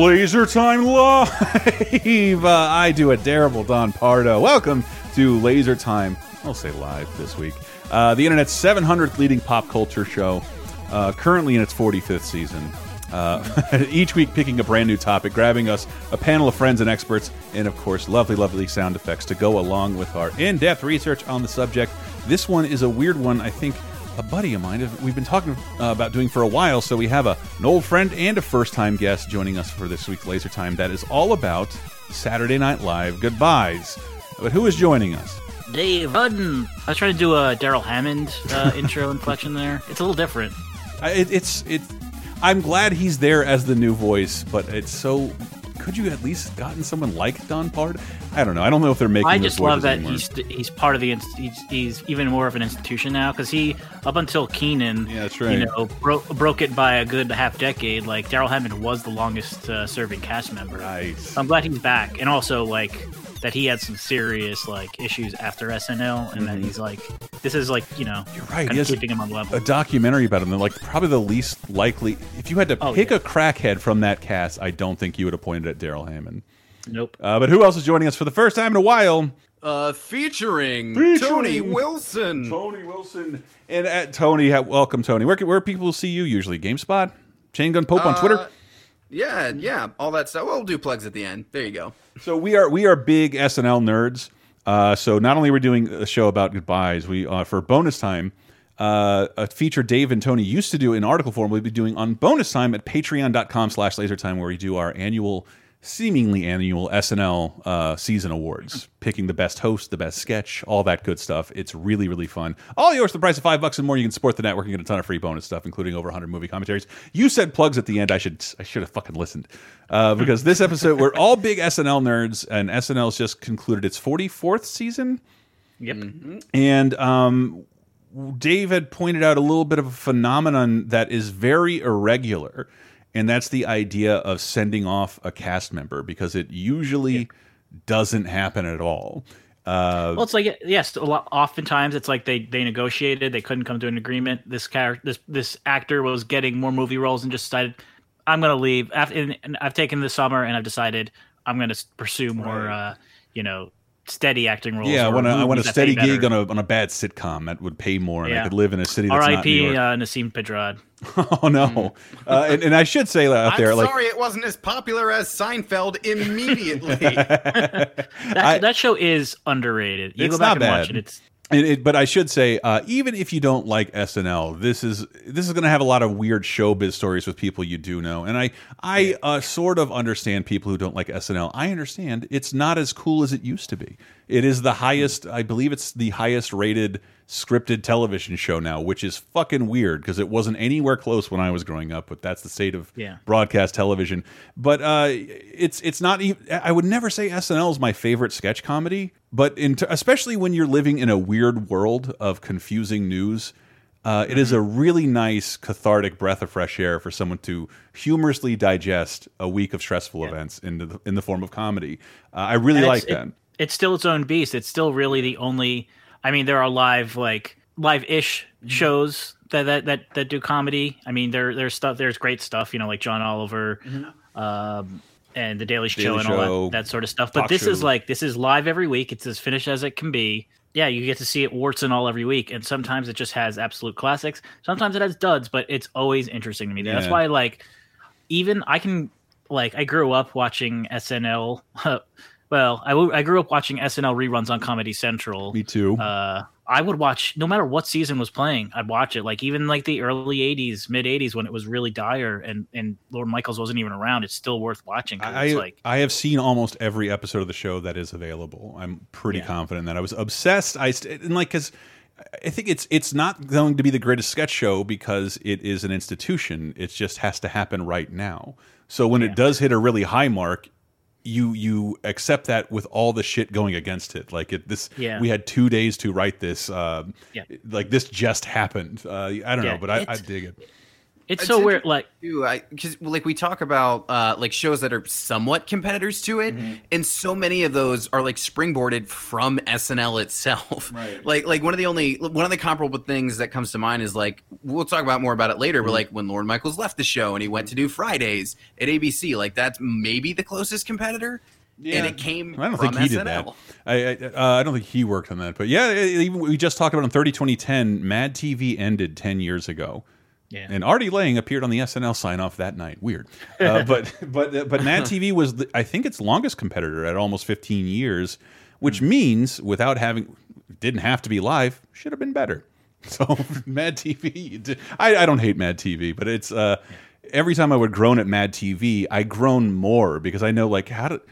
Laser Time Live. Uh, I do a terrible Don Pardo. Welcome to Laser Time. I'll say live this week. Uh, the internet's 700th leading pop culture show, uh, currently in its 45th season. Uh, each week, picking a brand new topic, grabbing us a panel of friends and experts, and of course, lovely, lovely sound effects to go along with our in depth research on the subject. This one is a weird one, I think a buddy of mine we've been talking uh, about doing for a while. So we have a, an old friend and a first time guest joining us for this week's Laser Time that is all about Saturday Night Live goodbyes. But who is joining us? Dave Rudden. I was trying to do a Darrell Hammond uh, intro inflection there. It's a little different. I, it, it's it. I'm glad he's there as the new voice, but it's so. Could you at least gotten someone like Don Pard? I don't know. I don't know if they're making. I just love that anymore. he's he's part of the he's, he's even more of an institution now because he up until Kenan, Yeah, that's right. You know, broke broke it by a good half decade. Like Darrell Hammond was the longest uh, serving cast member. Nice. I'm glad he's back, and also like that he had some serious like issues after SNL, and that he's like this is like you know Mm-hmm. You're right. kind of has keeping him on level. a documentary about him. They're like probably the least likely. If you had to Oh, pick yeah. a crackhead from that cast, I don't think you would have pointed at Darrell Hammond. nope. Uh, but who else is joining us for the first time in a while? Uh, featuring, Featuring- Tony Wilson. Tony Wilson and at Tony. Welcome, Tony. Where where people see you usually? GameSpot, Chain Gun Pope on Uh, Twitter. Yeah, yeah, all that stuff. We'll do plugs at the end. There you go. So we are we are big SNL nerds. Uh, so not only are we doing a show about goodbyes, we uh, for bonus time. Uh, a feature Dave and Tony used to do in article form, we'll be doing on bonus time at patreon.com slash lasertime, where we do our annual, seemingly annual SNL uh, season awards, picking the best host, the best sketch, all that good stuff. It's really, really fun. All yours for the price of five bucks and more. You can support the network and get a ton of free bonus stuff, including over 100 movie commentaries. You said plugs at the end. I should I should have fucking listened. Uh, because this episode, we're all big SNL nerds, and SNL's just concluded its 44th season. Yep. And um, Dave had pointed out a little bit of a phenomenon that is very irregular, and that's the idea of sending off a cast member because it usually doesn't happen at all. Uh, Well, it's like yes, a lot. Oftentimes, it's like they they negotiated, they couldn't come to an agreement. This character, this this actor was getting more movie roles and just decided, I'm gonna leave. After and, and I've taken the summer and I've decided I'm gonna pursue more, uh, you know, steady acting roles. yeah, I want, a, I want a movies that pay steady gig on a on a bad sitcom that would pay more, and I could live in a city that's not New R.I.P. Uh, Nasim Pedrad. oh no! Uh, and, and I should say out there, I'm like sorry it wasn't as popular as Seinfeld immediately. That, I- that show is underrated. You It's go back not and watch bad. it. It's And it, but I should say, uh, even if you don't like SNL, this is this is going to have a lot of weird showbiz stories with people you do know. And I I uh, sort of understand people who don't like SNL. I understand it's not as cool as it used to be. It is the highest, I believe, it's the highest rated scripted television show now, which is fucking weird because it wasn't anywhere close when I was growing up. But that's the state of Yeah. broadcast television. But uh, it's it's not even. I would never say SNL is my favorite sketch comedy, but in especially when you're living in a weird world of confusing news. Uh, it is a really nice cathartic breath of fresh air for someone to humorously digest a week of stressful events into the, in the form of comedy. Uh, I really like it's, that. It's still its own beast. It's still really the only. I mean, there are live like live-ish Mm-hmm. shows that that that, that do comedy. I mean, there there's stuff. There's great stuff. You know, like John Oliver. Um, and the Daily Show Mm-hmm. Daily and all Show, that, that sort of stuff. But talk this is like this is live every week. It's as finished as it can be. Yeah, you get to see it warts and all every week, and sometimes it just has absolute classics. Sometimes it has duds, but it's always interesting to me. That's why, like, even I can like I grew up watching SNL. well, I, w- I grew up watching SNL reruns on Comedy Central. Me too. Uh, I would watch no matter what season was playing. I'd watch it. Like even like the early '80s, mid '80s when it was really dire and and Lorne Michaels wasn't even around. It's still worth watching. I like I have seen almost every episode of the show that is available. I'm pretty Yeah. confident that I was obsessed. I st and like because I think it's it's not going to be the greatest sketch show because it is an institution. It just has to happen right now. So when it does hit a really high mark, you you accept that with all the shit going against it. Like it this Yeah. we had two days to write this. Um, Yeah. Like this just happened. Uh, I don't Yeah, know, but I, I dig it. It's It's so weird. Like too, I because like we talk about uh, like shows that are somewhat competitors to it, Mm-hmm. and so many of those are like springboarded from SNL itself. Right. Like like one of the only one of the comparable things that comes to mind is like we'll talk about more about it later, Mm-hmm. but like when Lorne Michaels left the show and he went to do Fridays at ABC, like that's maybe the closest competitor. Yeah. And it came I don't from think he SNL. did that. I I, uh, I don't think he worked on that. But yeah, even we just talked about in 30 2010, Mad TV ended 10 years ago. Yeah. And Artie Lange appeared on the SNL sign off that night. Weird, uh, but but but Mad TV was the, I think its longest competitor at almost 15 years, which Hmm. means without having didn't have to be live should have been better. So Mad TV, I, I don't hate Mad TV, but it's uh, every time I would groan at Mad TV, I groan more because I know like how to.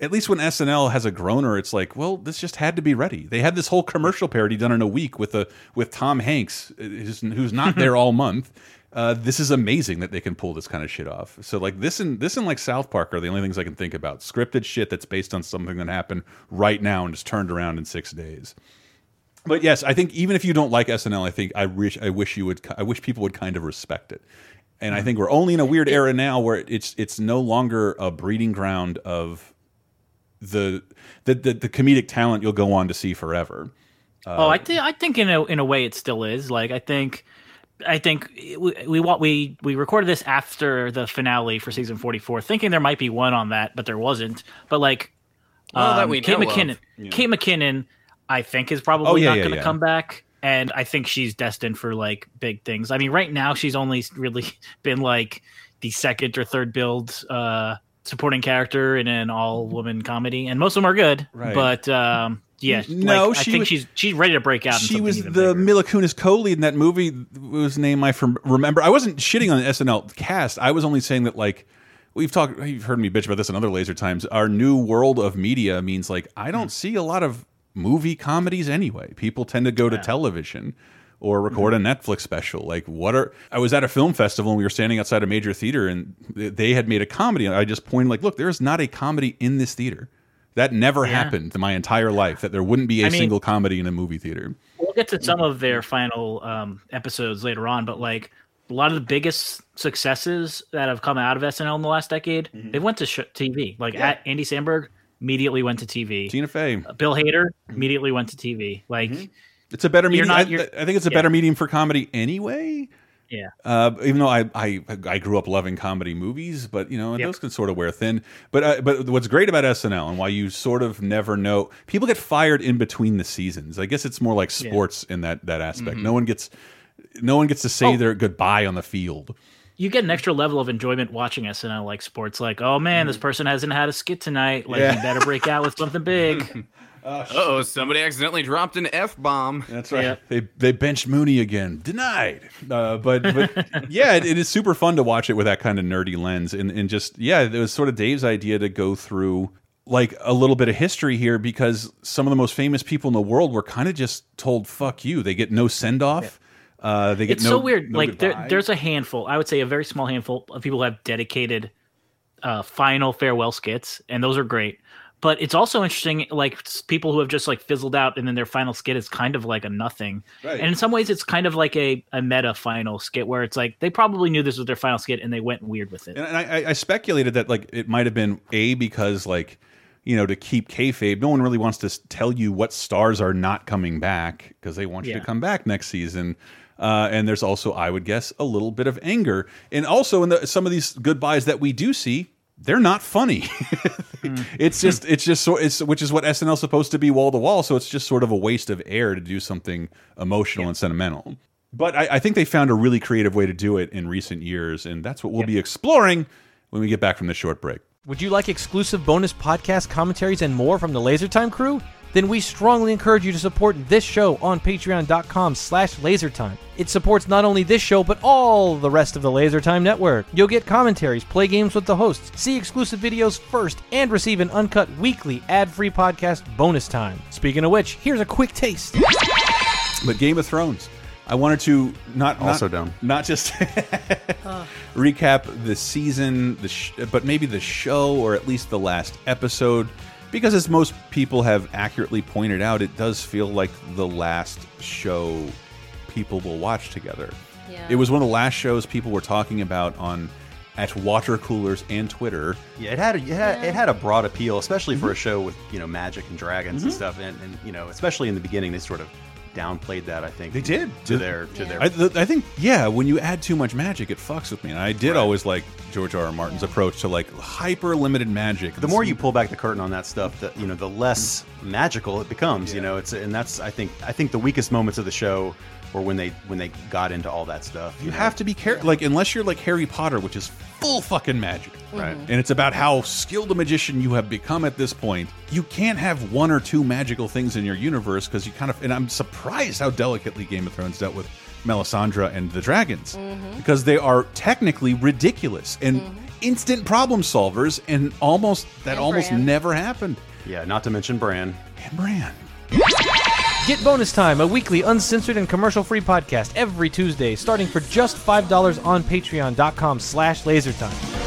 At least when SNL has a groaner, it's like, well, this just had to be ready. They had this whole commercial parody done in a week with a with Tom Hanks, uh, who's, who's not there all month. Uh, this is amazing that they can pull this kind of shit off. So like this and this and like South Park are the only things I can think about. Scripted shit that's based on something that happened right now and just turned around in six days. But yes, I think even if you don't like SNL, I think I wish I wish you would I wish people would kind of respect it. And I think we're only in a weird era now where it's it's no longer a breeding ground of the the the, the comedic talent you'll go on to see forever. oh, I think I think in a in a way it still is. Like I think I think we we we we recorded this after the finale for season 44 thinking there might be one on that, but there wasn't. But like Well, that um, we Kate know of. McKinnon Kate McKinnon I think is probably Oh, yeah, not yeah, going to yeah. come back and I think she's destined for like big things. I mean, right now she's only really been like the second or third build uh supporting character in an all woman comedy and most of them are good. Right. But um yeah, No, like, I think was- she's she's ready to break out. She was the bigger. Mila Kunis co-lead in that movie whose name I from remember. I wasn't shitting on the SNL cast. I was only saying that like we've talked. You've heard me bitch about this in other laser times. Our new world of media means like I don't see a lot of movie comedies anyway. People tend to go to television or record a Netflix special. Like what are I was at a film festival and we were standing outside a major theater and they had made a comedy. And I just pointed like, look, there's not a comedy in this theater. That never Yeah. happened in my entire life. That there wouldn't be a I mean- single comedy in a movie theater. We'll get to some of their final um, episodes later on, but like a lot of the biggest successes that have come out of SNL in the last decade, Mm-hmm. they went to sh- TV. Like at Andy Samberg immediately went to TV. Tina Fey. Bill Hader immediately went to TV. Like It's a better medium. not- I, I think it's a yeah. better medium for comedy anyway. yeah, Uh, even though I, I I grew up loving comedy movies, but you know Yep. those can sort of wear thin. But uh, but what's great about SNL and why you sort of never know people get fired in between the seasons. I guess it's more like sports in that that aspect. No one gets no one gets to say Mm-hmm. Oh. their goodbye on the field. you get an extra level of enjoyment watching SNL like sports. Like, oh man, this person hasn't had a skit tonight. Like, Mm-hmm. Yeah. you better break out with something big. oh, somebody accidentally dropped an f bomb. That's right. Yeah. They they benched Mooney again. Denied. Uh, but but yeah, it, it is super fun to watch it with that kind of nerdy lens, and and just yeah, it was sort of Dave's idea to go through like a little bit of history here because some of the most famous people in the world were kind of just told "fuck you." They get no send off. Uh, they get it's no, so weird. no like there, there's a handful, I would say a very small handful of people who have dedicated uh, final farewell skits, and those are great. But it's also interesting, like people who have just like fizzled out, and then their final skit is kind of like a nothing. Right. And in some ways, it's kind of like a, a meta final skit where it's like they probably knew this was their final skit, and they went weird with it. And I, I- I speculated that like it might have been a because like you know to keep kayfabe, no one really wants to tell you what stars are not coming back because they want you Yeah. to come back next season. Uh, and there's also, I would guess, a little bit of anger, and also in the, some of these goodbyes that we do see, they're not funny. It's hmm. just, it's just so, it's which is what SNL is supposed to be wall to wall. So it's just sort of a waste of air to do something emotional and sentimental. But I, I think they found a really creative way to do it in recent years, and that's what we'll be exploring when we get back from this short break. Would you like exclusive bonus podcast commentaries and more from the LaserTime crew? Then we strongly encourage you to support this show on patreon.com slash lasertime. It supports not only this show, but all the rest of the LaserTime network. You'll get commentaries, play games with the hosts, see exclusive videos first, and receive an uncut weekly ad-free podcast bonus time. Speaking of which, here's a quick taste. But Game of Thrones. I wanted to not Also not, dumb. Not just recap the season, the sh but maybe the show or at least the last episode, because as most people have accurately pointed out, it does feel like the last show people will watch together. Yeah. It was one of the last shows people were talking about on at water coolers and Twitter. Yeah, it had a, it had, it had a broad appeal, especially Mm-hmm. for a show with you know magic and dragons and stuff, and, and you know especially in the beginning they sort of downplayed that. I think They did. to their to Yeah. their I, th I think, yeah, when you add too much magic, it fucks with me. And I did Right. always like George R. R. Martin's approach to like hyper limited magic. the more you pull back the curtain on that stuff, the you know the less magical it becomes. You know, it's and that's I think I think the weakest moments of the show were when they when they got into all that stuff. you have to be careful, like unless you're like Harry Potter, which is full fucking magic, Right. Mm-hmm. And it's about how skilled a magician you have become at this point. You can't have one or two magical things in your universe because you kind of. And I'm surprised how delicately Game of Thrones dealt with Melisandre and the dragons mm-hmm. because they are technically ridiculous and mm-hmm. instant problem solvers, and almost that And almost Bran. never happened. Yeah, not to mention Bran. And Bran. Get Bonus Time, a weekly uncensored and commercial-free podcast every Tuesday, starting for just $5 on patreon.com slash lasertime.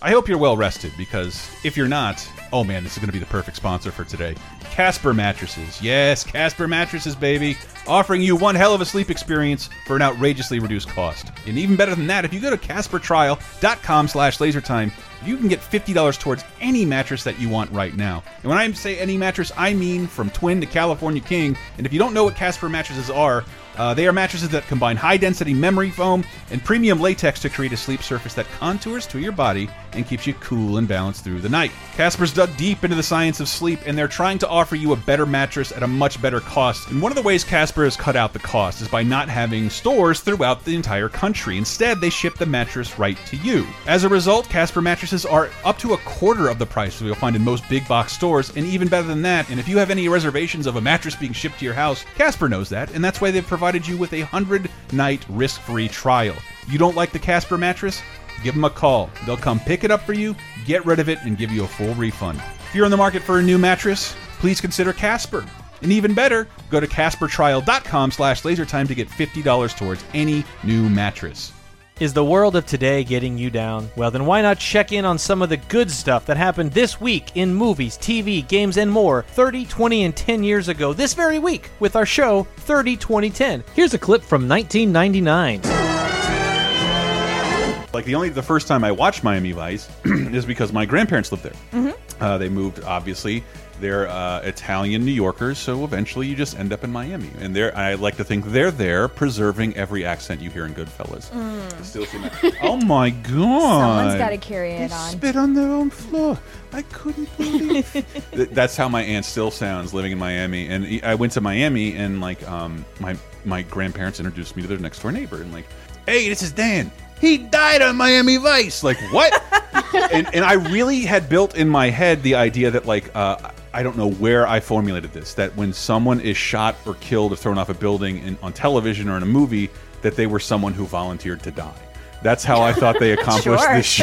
I hope you're well rested because if you're not, oh man, this is going to be the perfect sponsor for today. Casper Mattresses. Yes, Casper Mattresses, baby. Offering you one hell of a sleep experience for an outrageously reduced cost. And even better than that, if you go to CasperTrial.com slash lasertime, you can get $50 towards any mattress that you want right now. And when I say any mattress, I mean from Twin to California King. And if you don't know what Casper mattresses are, uh, they are mattresses that combine high density memory foam and premium latex to create a sleep surface that contours to your body and keeps you cool and balanced through the night. Casper's dug deep into the science of sleep and they're trying to offer you a better mattress at a much better cost. And one of the ways Casper has cut out the cost is by not having stores throughout the entire country. Instead, they ship the mattress right to you. As a result, Casper mattresses are up to a quarter of the price that you'll find in most big box stores, and even better than that. And if you have any reservations of a mattress being shipped to your house, Casper knows that, and that's why they've provided you with a 100 night risk free trial. You don't like the Casper mattress? Give them a call. They'll come pick it up for you, get rid of it, and give you a full refund. If you're in the market for a new mattress, please consider Casper. And even better, go to CasperTrial.com slash lasertime to get $50 towards any new mattress. Is the world of today getting you down? Well, then why not check in on some of the good stuff that happened this week in movies, TV, games, and more 30, 20, and 10 years ago this very week with our show 30, 20, 10. Here's a clip from 1999. Like the only the first time I watched Miami Vice is because my grandparents lived there. Uh, they moved, obviously. They're uh, Italian New Yorkers, so eventually you just end up in Miami. And they're, I like to think they're there preserving every accent you hear in Goodfellas. I Still oh my god! Someone's got to carry They it on. spit on their own floor. I couldn't believe. That's how my aunt still sounds living in Miami. And I went to Miami, and like, um, my my grandparents introduced me to their next door neighbor, and like, hey, this is Dan. He died on Miami Vice. Like what? and, and I really had built in my head the idea that like uh, I don't know where I formulated this that when someone is shot or killed or thrown off a building in, on television or in a movie that they were someone who volunteered to die. That's how I thought they accomplished Sure. this sh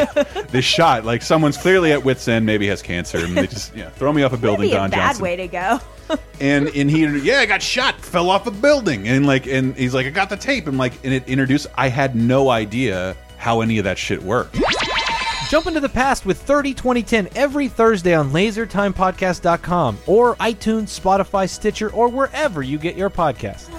this shot. Like someone's clearly at wit's end, maybe has cancer, and they just yeah throw me off a building. That'd be a Don bad Johnson way to go. and and he yeah I got shot fell off a building and like and he's like I got the tape and like and it introduced I had no idea how any of that shit worked. Jump into the past with 30 2010 every Thursday on lasertimepodcast.com or iTunes, Spotify, Stitcher, or wherever you get your podcasts.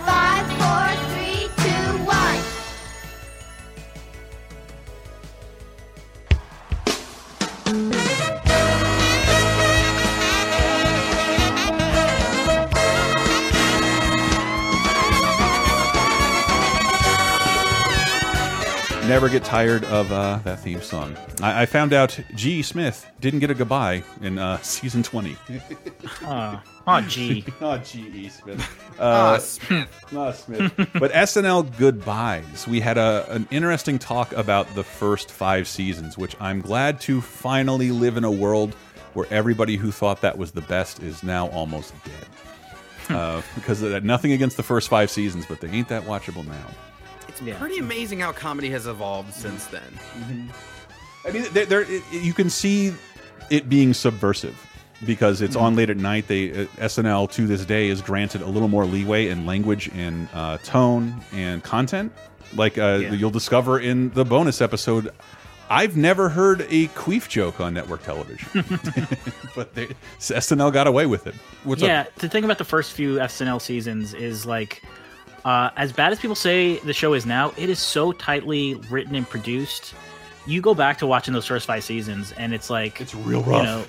Never get tired of uh, that theme song. I, I found out G. Smith didn't get a goodbye in uh, season twenty. Oh, oh gee. oh, G. E. Smith. Ah, Uh, Smith. not Smith. but SNL goodbyes. We had a, an interesting talk about the first five seasons, which I'm glad to finally live in a world where everybody who thought that was the best is now almost dead. uh, because of that, nothing against the first five seasons, but they ain't that watchable now. It's Yeah. pretty amazing how comedy has evolved since then. I mean, there, there it- you can see it being subversive because it's on late at night. They uh, SNL to this day is granted a little more leeway in language and uh, tone and content. Like uh, Yeah. you'll discover in the bonus episode, I've never heard a queef joke on network television, but they, SNL got away with it. What's yeah, up? the thing about the first few SNL seasons is like, uh, as bad as people say the show is now, it is so tightly written and produced. You go back to watching those first five seasons, and it's like It's real you rough. know,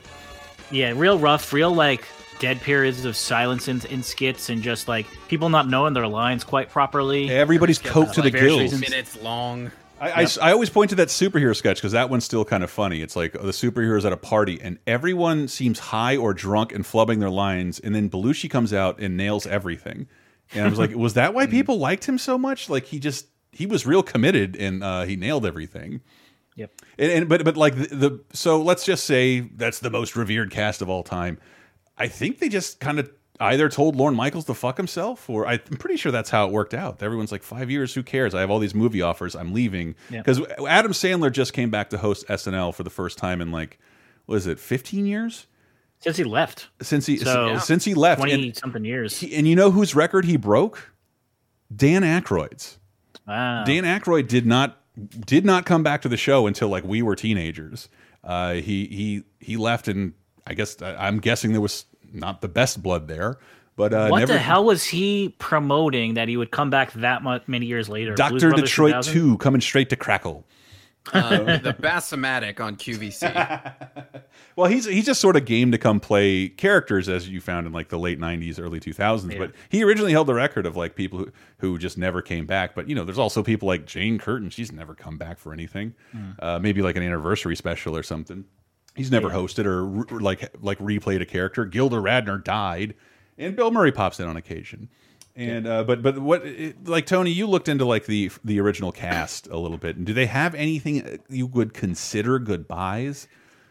yeah, real rough, real like dead periods of silence in, in skits, and just like people not knowing their lines quite properly. Everybody's coked to the like various gills. reasons. Minutes long. I, I s- I always point to that superhero sketch because that one's still kind of funny. It's like the superheroes at a party and everyone seems high or drunk and flubbing their lines, and then Belushi comes out and nails everything. And I was like, was that why people liked him so much? Like he just he was real committed and uh, he nailed everything. Yep. And, and but but like the, the so let's just say that's the most revered cast of all time. I think they just kind of either told Lorne Michaels to fuck himself, or I'm pretty sure that's how it worked out. Everyone's like, five years, who cares? I have all these movie offers. I'm leaving because Adam Sandler just came back to host SNL for the first time in like, was it, 15 years Since he left, since he So, since he left. twenty And, something years. he- and you know whose record he broke? Dan Aykroyd's. wow. Dan Aykroyd did not did not come back to the show until like we were teenagers. Uh, he he he left, and I guess I'm guessing there was not the best blood there, but uh, what never. the hell was he promoting that he would come back that much many years later? Doctor Detroit Two coming straight to Crackle. Uh, the Bassomatic on QVC. Well, he's he's just sort of game to come play characters as you found in like the late '90s, early 2000s. But he originally held the record of like people who, who just never came back. But you know, there's also people like Jane Curtin. She's never come back for anything. Uh, maybe like an anniversary special or something. He's never hosted or re- like like replayed a character. Gilda Radner died, and Bill Murray pops in on occasion. And uh, but but what it, like Tony, you looked into like the the original cast a little bit, and do they have anything you would consider goodbyes?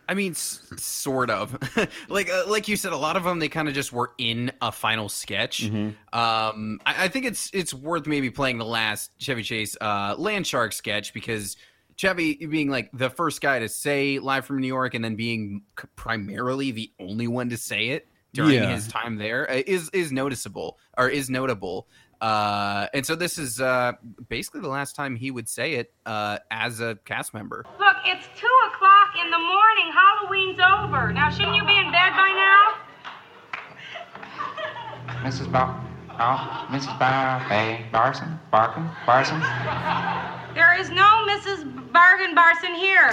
I mean, s- sort of. like uh, like you said, a lot of them they kind of just were in a final sketch. Mm-hmm. Um, I, I think it's it's worth maybe playing the last Chevy Chase uh, Land Shark sketch because Chevy being like the first guy to say live from New York and then being primarily the only one to say it during Yeah. his time there uh, is is noticeable or is notable. Uh, and so this is uh, basically the last time he would say it uh, as a cast member. Look, it's 2 o'clock in the morning. Halloween's over. Now, shouldn't you be in bed by now? Mrs. Bar, oh, Mrs. Bar, Bay, Barson, Barkin, Barson. There is no Mrs. Bargain Barson here.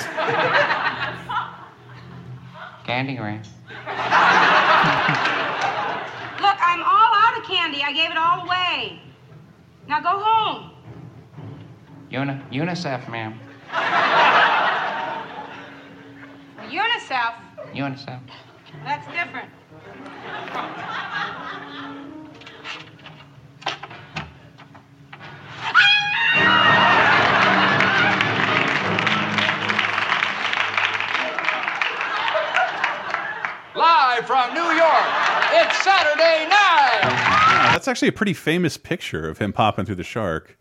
Candy Green. Look, I'm all out of candy. I gave it all away. Now go home. Uni, UNICEF, ma'am. UNICEF, UNICEF. that's different. From New York, it's Saturday night. Yeah, that's actually a pretty famous picture of him popping through the shark.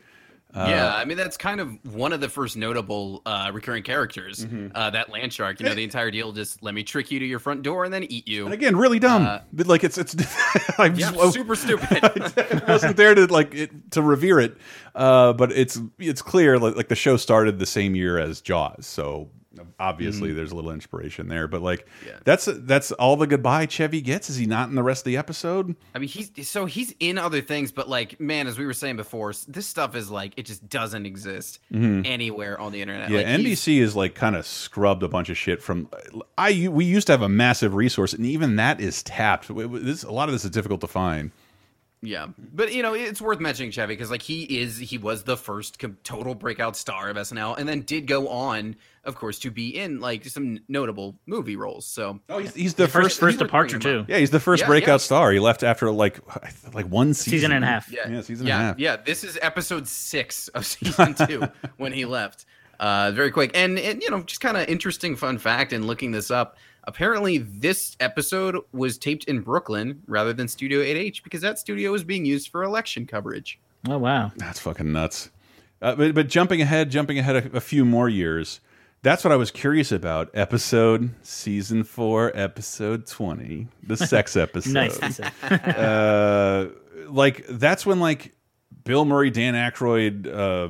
yeah, I mean that's kind of one of the first notable uh, recurring characters. Mm-hmm. Uh, that land shark, you know, the entire deal just let me trick you to your front door and then eat you. And again, really dumb. Uh, but like it's it's I'm yeah, just, super stupid. I wasn't there to like it, to revere it, uh, but it's it's clear like, like the show started the same year as Jaws, so obviously mm-hmm. there's a little inspiration there. But like. Yeah. that's that's all the goodbye Chevy gets. Is he not in the rest of the episode? I mean, he's so he's in other things, but like, man, as we were saying before, this stuff is like it just doesn't exist mm-hmm. anywhere on the internet. Yeah, Like, NBC is like kind of scrubbed a bunch of shit from. I we used to have a massive resource, and even that is tapped. This, a lot of this is difficult to find. Yeah, but you know it's worth mentioning Chevy because like he is he was the first com- total breakout star of SNL, and then did go on, of course, to be in like some notable movie roles. So Oh, he's, he's the First, first. first departure too. yeah, he's the first Yeah, breakout yeah. star. He left after like like one season, Season and a half. yeah, Yeah, season and a half. yeah. This is episode six of season two when he left. Uh, very quick, and, and you know, just kind of interesting fun fact. In looking this up, apparently this episode was taped in Brooklyn rather than Studio 8H because that studio was being used for election coverage. Oh wow. That's fucking nuts. Uh, but, but jumping ahead, jumping ahead a, a few more years, That's what I was curious about. Episode season four, episode twenty, the sex episode. Nice. uh, like that's when like Bill Murray, Dan Aykroyd, uh,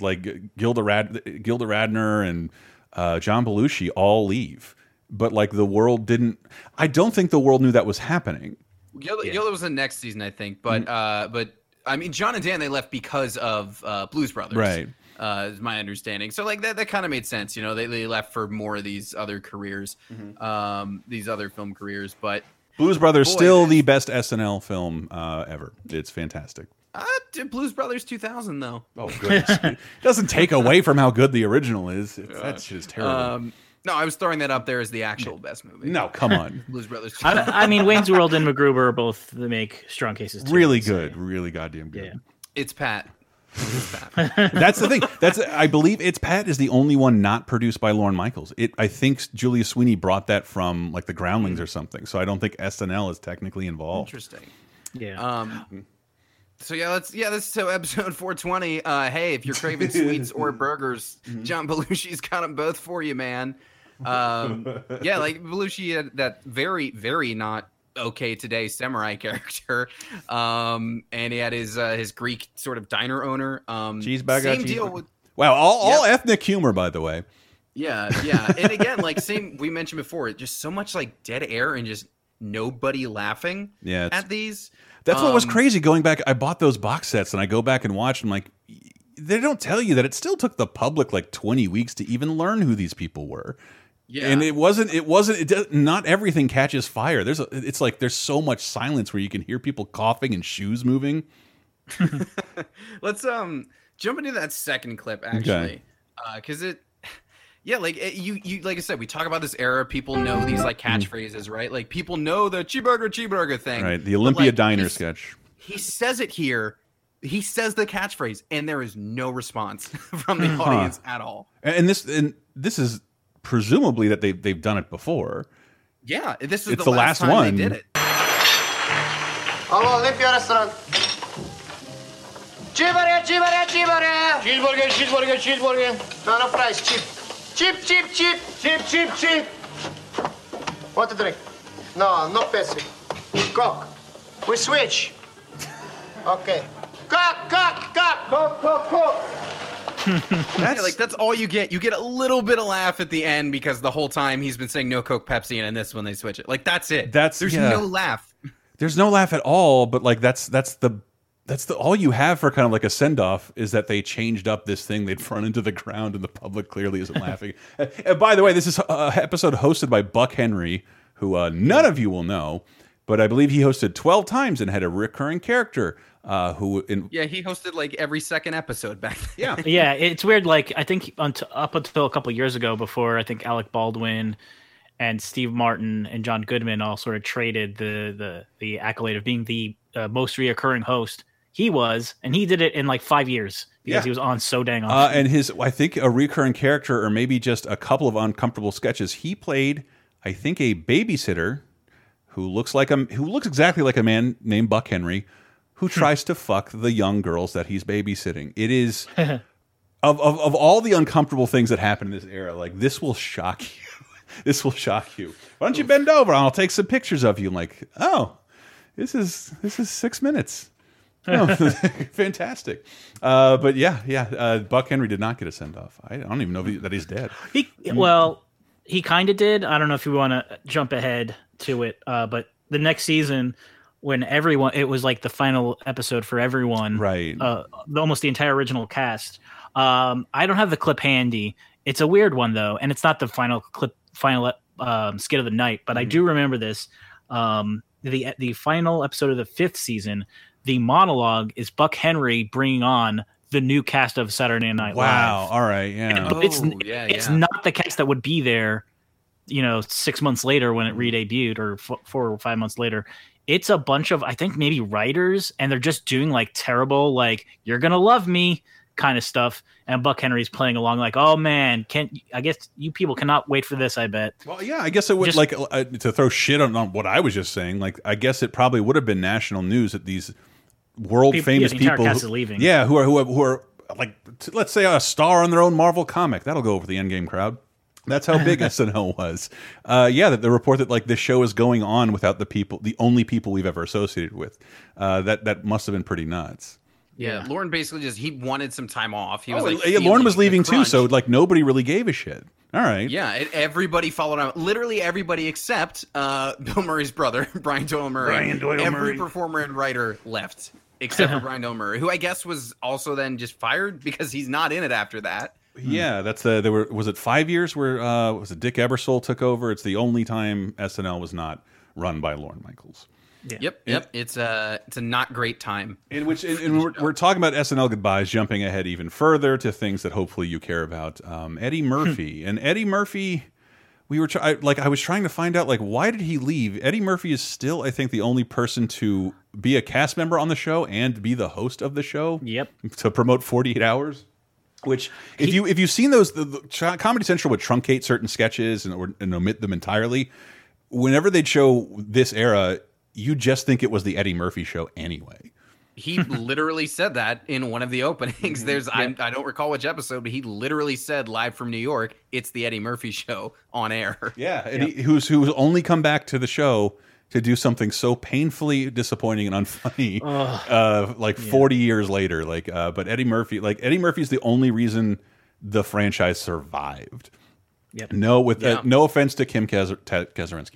like Gilda Rad Gilda Radner and uh, John Belushi all leave, but like the world didn't. I don't think the world knew that was happening. Gilda, Gilda was the next season, I think, but Mm-hmm. uh, but I mean, John and Dan they left because of uh, Blues Brothers, Right. Uh, is my understanding. So like that, that kind of made sense. You know, they, they left for more of these other careers, Mm-hmm. um, these other film careers. But Blues Brothers Boy, still this- the best SNL film uh, ever. It's fantastic. uh, dude, Blues Brothers 2000 though. Oh goodness, it doesn't take away from how good the original is. It's, that shit is terrible. Um, no, I was throwing that up there as the actual best movie. no, come on. Blues Brothers. I, I mean, Wayne's World and MacGruber are both they make strong cases. Too, really so- good, really goddamn good. Yeah. it's Pat. It's Pat. That's the thing. That's I believe it's Pat is the only one not produced by Lorne Michaels. It I think Julia Sweeney brought that from like the Groundlings or something. So I don't think SNL is technically involved. Interesting. Yeah. Um, so yeah, let's yeah, this is so episode 420. Uh, hey, if you're craving sweets or burgers, John Belushi's got them both for you, man. Um, yeah, like Belushi had that very, very not okay today samurai character, um, and he had his uh, his Greek sort of diner owner. Um, Cheeseburger. Same cheeseburger. deal with Wow, all, all Yep. ethnic humor, by the way. yeah, yeah, and again, like same we mentioned before, just so much like dead air and just nobody laughing Yeah, at these. That's what was Um, crazy. Going back, I bought those box sets and I go back and watch. And I'm like, they don't tell you that it still took the public like 20 weeks to even learn who these people were. Yeah. And it wasn't. It wasn't. It does, not everything catches fire. There's. A, it's like there's so much silence where you can hear people coughing and shoes moving. Let's um jump into that second clip actually, uh because it, yeah, like it, you you like I said, we talk about this era. People know these like catchphrases, right? Like people know the cheeseburger cheeseburger thing, Right. The Olympia like, Diner sketch. He says it here. He says the catchphrase, and there is no response from the Huh. audience at all. And this. And this is presumably that they they've done it before. Yeah, this is It's the, the last, last time one. they did it. Алло, Olympia restaurant. Cheeseburger, cheeseburger, cheeseburger. Cheeseburger, cheeseburger, cheeseburger. No, no fries, cheap. Cheap, cheap, cheap. Cheap, cheap, cheap. What to drink? No, no Pepsi. Coke. We switch. Okay. Coke, Coke, Coke. Coke, Coke, Coke. yeah, like that's all you get. You get a little bit of laugh at the end because the whole time he's been saying no Coke, Pepsi, and in this one they switch it, like that's it. That's- there's yeah. no laugh. There's no laugh at all. But like that's that's the. That's the all you have for kind of like a send off is that they changed up this thing they'd run into the ground and the public clearly isn't laughing. Uh, And by the way, this is a episode hosted by Buck Henry, who uh, none of you will know, but I believe he hosted 12 times and had a recurring character uh, who in Yeah, he hosted like every second episode back then. Yeah. yeah, it's weird. Like I think unt- up until a couple years ago, before I think Alec Baldwin and Steve Martin and John Goodman all sort of traded the the the accolade of being the uh, most reoccurring host. He was, and he did it in like five years because Yeah. he was on so dang Uh, often. and his, I think, a recurring character, or maybe just a couple of uncomfortable sketches. He played, I think, a babysitter who looks like a who looks exactly like a man named Buck Henry, who tries to fuck the young girls that he's babysitting. It is of, of of all the uncomfortable things that happen in this era, like this will shock you. this will shock you. Why don't you bend over? and I'll take some pictures of you. I'm like, oh, this is this is six minutes. Oh, fantastic. Uh, but yeah, yeah. Uh, Buck Henry did not get a send off. I don't even know if he, that he's dead. He well, he kind of did. I don't know if you want to jump ahead to it, uh, but the next season, when everyone, it was like the final episode for everyone, right? Uh, almost the entire original cast. Um, I don't have the clip handy. It's a weird one though, and it's not the final clip, final um, skit of the night. But I do remember this. Um, the the final episode of the fifth season, the monologue is Buck Henry bringing on the new cast of Saturday Night Live. Wow. Live. All right. Yeah. But it's Oh, yeah, it's yeah. not the cast that would be there, you know, six months later when it re-debuted, or f- four or five months later. It's a bunch of I think maybe writers, and they're just doing like terrible, like "you're gonna love me" kind of stuff. And Buck Henry's playing along, like, "Oh man, can I guess you people cannot wait for this." I bet. Well, yeah, I guess it would Just- like uh, to throw shit on, on what I was just saying. Like, I guess it probably would have been national news that these world People- yeah, famous the people, who- leaving. yeah, who are who are, who are like, t- let's say a star on their own Marvel comic, that'll go over the Endgame crowd. That's how big SNL was. Uh, yeah, that the report that like this show is going on without the people, the only people we've ever associated with. Uh, that that must have been pretty nuts. Yeah, Lorne basically just he wanted some time off. He was Oh, like, yeah, Lorne was leaving too, so like nobody really gave a shit. All right. Yeah, it, everybody followed him. Literally everybody except uh, Bill Murray's brother, Brian Doyle Murray. Brian Doyle Every Murray. performer and writer left except for Brian Doyle Murray, who I guess was also then just fired because he's not in it after that. Yeah, that's the there were was it five years where uh, was it Dick Ebersol took over? It's the only time SNL was not run by Lorne Michaels. Yep, yep. It's a it's a not great time. In which, and, and we're, we're talking about SNL goodbyes, jumping ahead even further to things that hopefully you care about. Um, Eddie Murphy and Eddie Murphy, we were try, like I was trying to find out like why did he leave? Eddie Murphy is still, I think, the only person to be a cast member on the show and be the host of the show. Yep. To promote Forty Eight Hours. Which, if you if you've seen those, the, the Comedy Central would truncate certain sketches and, or, and omit them entirely. Whenever they'd show this era, you just think it was the Eddie Murphy show anyway. He literally said that in one of the Mm-hmm. openings. There's I, I don't recall which episode, but he literally said live from New York, "It's the Eddie Murphy show on air." Yeah, and he, who's who's only come back to the show to do something so painfully disappointing and unfunny, uh, like forty years later. Like, uh, but Eddie Murphy, like Eddie Murphy's the only reason the franchise survived. Yep. No, with uh, no offense to Kim Kaz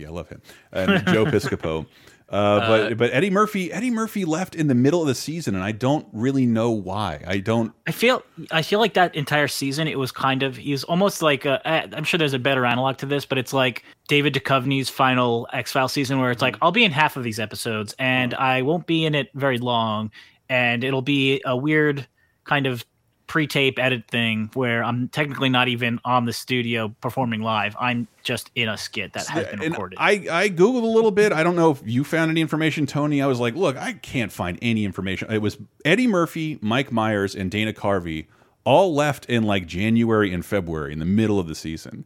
I love him, and Joe Piscopo. Uh, but uh, but Eddie Murphy Eddie Murphy left in the middle of the season, and I don't really know why. I don't. I feel I feel like that entire season it was kind of he was almost like I- I'm sure there's a better analog to this, but it's like David Duchovny's final X Files season where it's like mm-hmm. I'll be in half of these episodes and mm-hmm. I won't be in it very long, and it'll be a weird kind of pre-tape edit thing where I'm technically not even on the studio performing live. I'm just in a skit that has been And recorded. I, I Googled a little bit. I don't know if you found any information, Tony. I was like, look, I can't find any information. It was Eddie Murphy, Mike Myers, and Dana Carvey all left in like January and February in the middle of the season.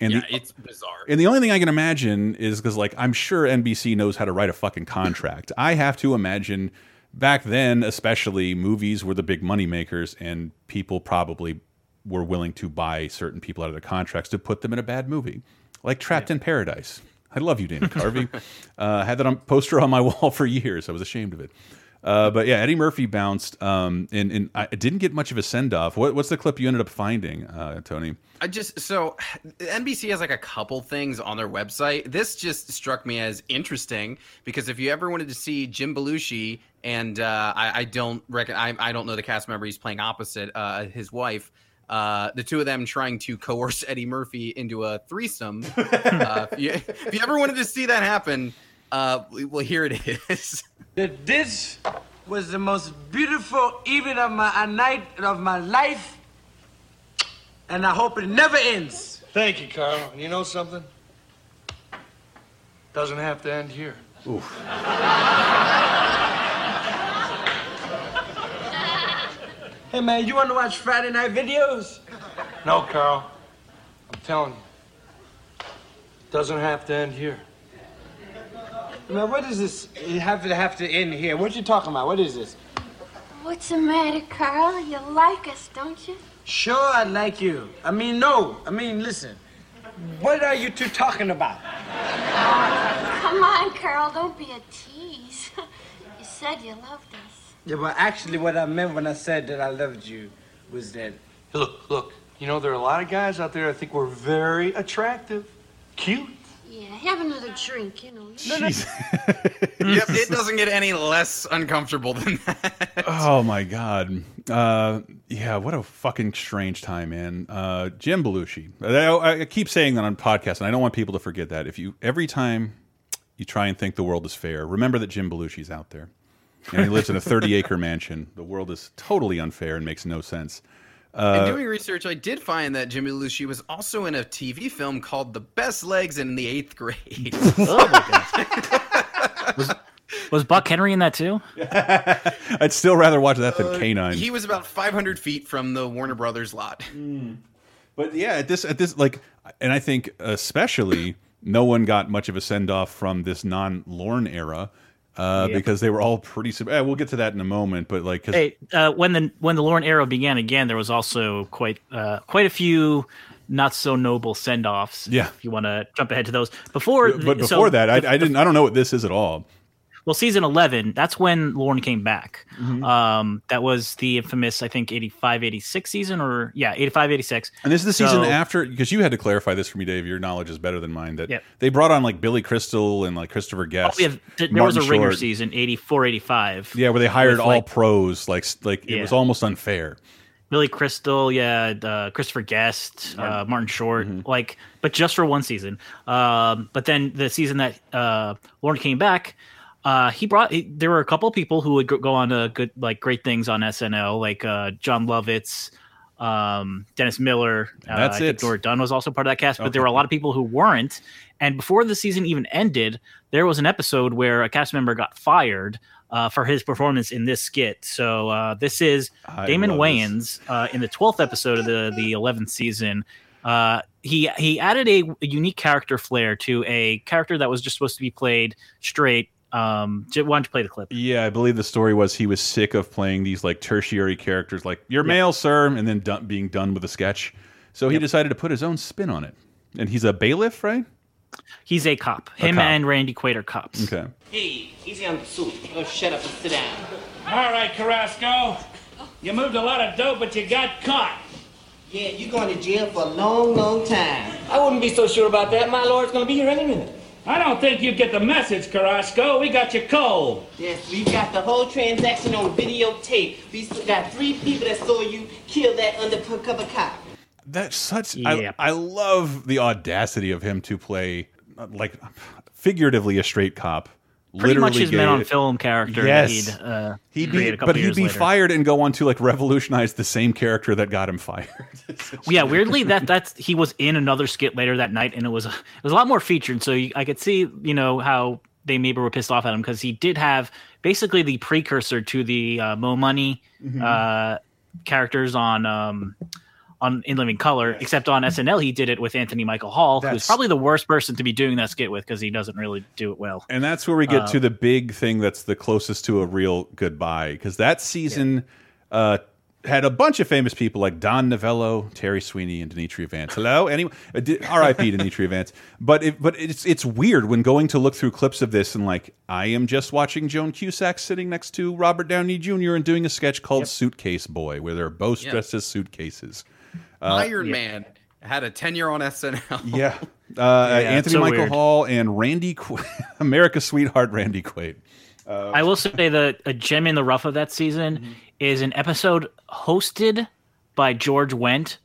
And Yeah, the, it's bizarre. and the only thing I can imagine is because, like, I'm sure NBC knows how to write a fucking contract. I have to imagine back then, especially, movies were the big money makers, and people probably were willing to buy certain people out of their contracts to put them in a bad movie, like Trapped in Paradise. I love you, Dana Carvey. uh, had that on poster on my wall for years. I was ashamed of it. Uh, but yeah, Eddie Murphy bounced, um, and, and I didn't get much of a send off. What, what's the clip you ended up finding, uh, Tony? I just so NBC has like a couple things on their website. This just struck me as interesting because if you ever wanted to see Jim Belushi and uh, I, I don't reckon I, I don't know the cast member he's playing opposite uh, his wife. Uh, the two of them trying to coerce Eddie Murphy into a threesome. uh, if, you, if you ever wanted to see that happen, uh, well, here it is. this was the most beautiful evening of my a night of my life, and I hope it never ends. Thank you, Carl. You know something? Doesn't have to end here. Hey man, you want to watch Friday night videos? No, Carl. I'm telling you. It Doesn't have to end here. Man, what is this? You have to have to end here. What you talking about? What is this? What's the matter, Carl? You like us, don't you? Sure, I like you. I mean, no. I mean, listen. What are you two talking about? Come on, Carl, don't be a tease. you said you loved us. Yeah, but actually, what I meant when I said that I loved you was that. Look, look. You know, there are a lot of guys out there I think we're very attractive, cute. Yeah, have another drink, you know. yep, it doesn't get any less uncomfortable than that. Oh my god. Uh, yeah, what a fucking strange time, man. Uh, Jim Belushi. I, I keep saying that on podcasts, and I don't want people to forget that. If you every time you try and think the world is fair, remember that Jim Belushi's out there, and he lives in a thirty-acre mansion. The world is totally unfair and makes no sense. in Uh, doing research, I did find that Jimmy Belushi was also in a TV film called The Best Legs in the Eighth Grade. oh my god. was, was Buck Henry in that too? I'd still rather watch that than K-9. he was about 500 feet from the Warner Brothers lot. But yeah, at this at this like, and I think especially no one got much of a send off from this non Lorne era. Uh, because they were all pretty. sub- eh, we'll get to that in a moment, but like, 'cause- Hey, uh, when the when the Lorne era began again, there was also quite uh, quite a few not so noble send offs. Yeah. if you want to jump ahead to those before. But so before that, I, the- I didn't. I don't know what this is at all. Well, season 11, that's when Lorne came back. Mm-hmm. Um, that was the infamous, I think, 85 86 season, or yeah, 85 86. And this is the season So- after because you had to clarify this for me, Dave. Your knowledge is better than mine. That Yep. they brought on like Billy Crystal and like Christopher Oh, Guest. yeah, th- there was a Martin ringer season, 84 85. Yeah, where they hired all like, pros. Like like it Yeah. was almost unfair. Billy Crystal, yeah, uh, Christopher Guest, uh, Martin Short, Mm-hmm. like, but just for one season. Um, but then the season that uh, Lorne came back, uh, he brought. He, there were a couple of people who would go- go on to good, like, great things on SNL, like uh, Jon Lovitz, um, Dennis Miller. Uh, That's it. Nora Dunn was also part of that cast, but Okay. there were a lot of people who weren't. And before the season even ended, there was an episode where a cast member got fired. Uh, for his performance in this skit, so uh, this is I Damon. Wayans uh, in the twelfth episode of the the eleventh season. Uh, he he added a, a unique character flair to a character that was just supposed to be played straight. Um, why don't you play the clip? Yeah, I believe the story was he was sick of playing these like tertiary characters, like "You're male, sir," and then done, being done with a sketch. So he decided to put his own spin on it. And he's a bailiff, right? He's a cop. Him cop. and Randy Quaid are cops. Okay. Hey, easy on the suit. Oh, shut up and sit down. All right, Carrasco. You moved a lot of dope, but you got caught. Yeah, you're going to jail for a long, long time. I wouldn't be so sure about that. My lord's going to be here any minute. I don't think you get the message, Carrasco. We got you cold. Yes, we've got the whole transaction on videotape. We still got three people that saw you kill that undercover cop. That's such. Yeah. I, I love the audacity of him to play, like, figuratively a straight cop. Pretty much his men on film character Yes. he'd uh, He'd be, but he'd be later. fired and go on to like revolutionize the same character that got him fired. yeah, weirdly that that's he was in another skit later that night, and it was it was a lot more featured. So you, I could see you know how they maybe were pissed off at him because he did have basically the precursor to the uh, Mo Money Mm-hmm. uh, characters on um, on In Living Color, except on SNL he did it with Anthony Michael Hall, That's- who's probably the worst person to be doing that skit with because he doesn't really do it well. And that's where we get Uh, to the big thing that's the closest to a real goodbye because that season uh, had a bunch of famous people like Don Novello, Terry Sweeney, and Dimitri Vance. Hello, anyone? Uh, R.I.P. Dimitri Vance. But it, but it's it's weird when going to look through clips of this and like I am just watching Joan Cusack sitting next to Robert Downey Jr. and doing a sketch called Suitcase Boy where they're both Yeah. dressed as suitcases. Iron Man had a tenure on SNL. Yeah. Uh, Yeah, Anthony so Michael weird. Hall and Randy Qu America's sweetheart Randy Quaid. I will say that a gem in the rough of that season Mm-hmm. is an episode hosted by George Wendt,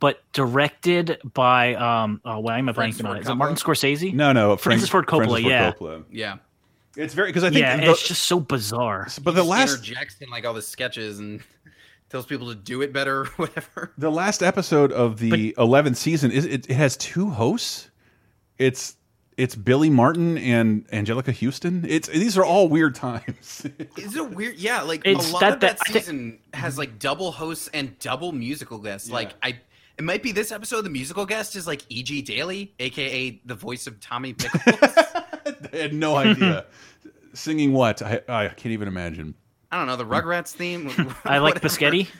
but directed by um oh why am I Francis blanking on Ford it? Is it Martin Scorsese? No, no, Francis Ford Coppola, Francis Ford yeah. Coppola. Yeah. It's very because I think yeah, the, it's just so bizarre. but the He just last interjects in like all the sketches and tells people to do it better or whatever. the last episode of the eleventh season is it, it has two hosts. It's it's Billy Martin and Anjelica Huston. It's these are all weird times. Is it weird? Yeah, like It's a lot that- of that, that- I think- season has like double hosts and double musical guests. Like I, it might be this episode. The musical guest is like E.G. Daily, aka the voice of Tommy Pickles. I had no idea singing what I, I can't even imagine. I don't know the Rugrats theme. I like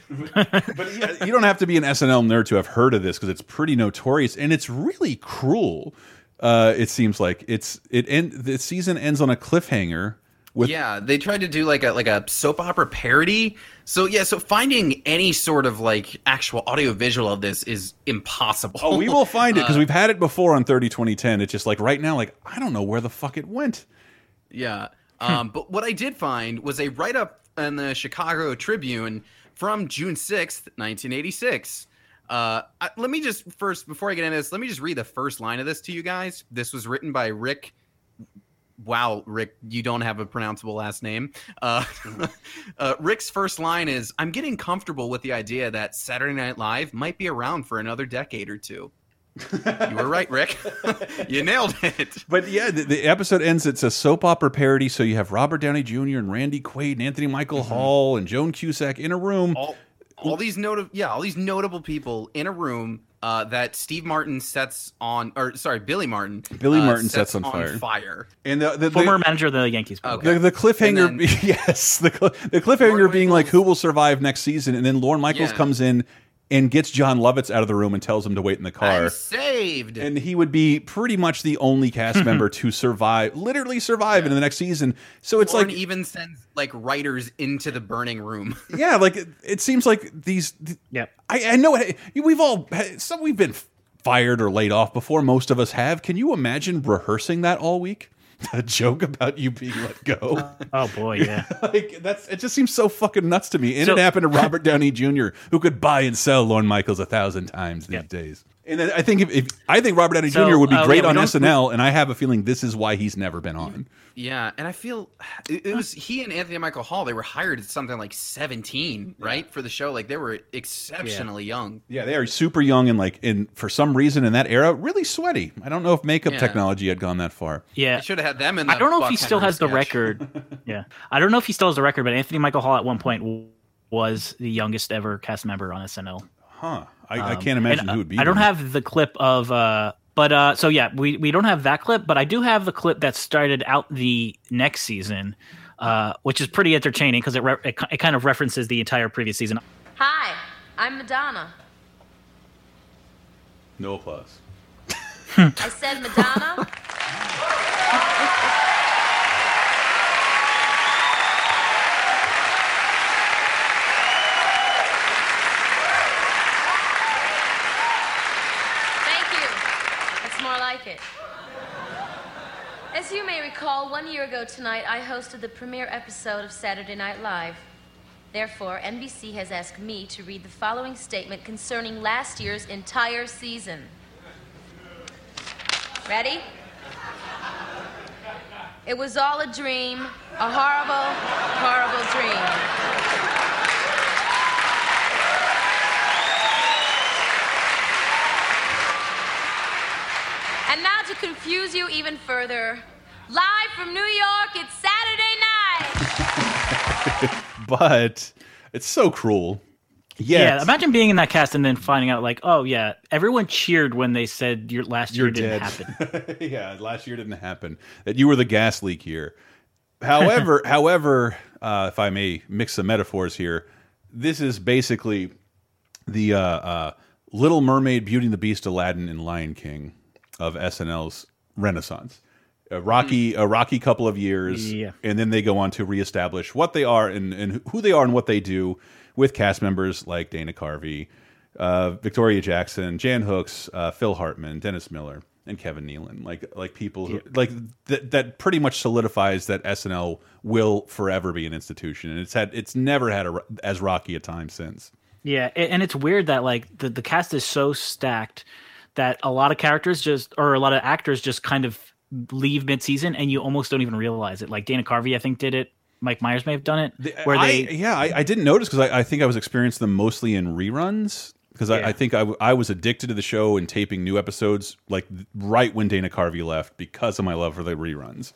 whatever. But yeah, you don't have to be an SNL nerd to have heard of this because it's pretty notorious and it's really cruel. Uh, it seems like it's it end the season ends on a cliffhanger with yeah, they tried to do like a like a soap opera parody. So yeah, so finding any sort of like actual audio visual of this is impossible. Oh, we will find it because Uh, we've had it before on 30 2010. It's just like right now, like I don't know where the fuck it went. Yeah. Um, but what I did find was a write up in the Chicago Tribune from June 6th, 1986. Uh, I, let me just first, before I get into this, let me just read the first line of this to you guys. This was written by Rick. Wow, Rick, you don't have a pronounceable last name. Uh, uh, Rick's first line is I'm getting comfortable with the idea that Saturday Night Live might be around for another decade or two. you were right, Rick. you nailed it. But yeah, the, the episode ends. It's a soap opera parody. So you have Robert Downey Jr. and Randy Quaid and Anthony Michael Hall and Joan Cusack in a room. All all these notable yeah all these notable people in a room uh, that Steve Martin sets on or sorry Billy Martin Billy uh, Martin sets on fire. fire And the, the, Former the, manager of the Yankees. the. Okay. the, the cliffhanger, And yes, the, the cliffhanger Lorne being like, who will survive next season? And then Lorne Michaels Yeah. comes in and gets Jon Lovitz out of the room and tells him to wait in the car. I'm saved. And he would be pretty much the only cast member to survive, literally survive into the next season. So it's Lorne like, even sends like writers into the burning room. yeah, like it, it seems like these. Yeah, I, I know it, we've all some we've been fired or laid off before. Most of us have. Can you imagine rehearsing that all week? A joke about you being let go. Oh boy, yeah. like that's it. Just seems so fucking nuts to me. And So- it happened to Robert Downey Jr., who could buy and sell Lorne Michaels a thousand times these days. And then I think if, if I think Robert Downey So, Jr. would be uh, great yeah, on don't- SNL, and I have a feeling this is why he's never been on. Yeah, and I feel it, it was he and Anthony Michael Hall. They were hired at something like seventeen, right, for the show. Like they were exceptionally young. Yeah, they are super young and like, in for some reason in that era, really sweaty. I don't know if makeup Yeah. technology had gone that far. Yeah, They should have had them in. The I don't know if he still Henry has the record. yeah, I don't know if he still has the record, but Anthony Michael Hall at one point was the youngest ever cast member on SNL. Huh? I, I Um, can't imagine and, who would be. I don't there. have the clip of, uh, but uh, so yeah, we we don't have that clip, but I do have the clip that started out the next season, uh, which is pretty entertaining because it, re- it it kind of references the entire previous season. Hi, I'm Madonna. no applause. I said Madonna. Thank you. That's more like it. As you may recall, one year ago tonight, I hosted the premiere episode of Saturday Night Live. Therefore, NBC has asked me to read the following statement concerning last year's entire season. Ready? It was all a dream, a horrible, horrible dream. And now to confuse you even further, live from New York, it's Saturday night. but it's so cruel. Yet, Yeah, imagine being in that cast and then finding out like, oh yeah, everyone cheered when they said your last year you're didn't dead. happen. yeah, last year didn't happen. That you were the gas leak year. However, however, uh, if I may mix some metaphors here, this is basically the uh, uh, Little Mermaid, Beauty and the Beast, Aladdin, and Lion King of SNL's renaissance. A rocky, a rocky couple of years, Yeah. and then they go on to reestablish what they are and, and who they are and what they do with cast members like Dana Carvey, uh, Victoria Jackson, Jan Hooks, uh, Phil Hartman, Dennis Miller, and Kevin Nealon. Like like people who like that that pretty much solidifies that SNL will forever be an institution, and it's had it's never had a, as rocky a time since. Yeah, and it's weird that like the, the cast is so stacked that a lot of characters just or a lot of actors just kind of leave mid season and you almost don't even realize it. Like Dana Carvey, I think, did it. Mike Myers may have done it. Where they I, yeah, I, I didn't notice because I, I think I was experiencing them mostly in reruns because I, Yeah. I think I, w- I was addicted to the show and taping new episodes like right when Dana Carvey left because of my love for the reruns.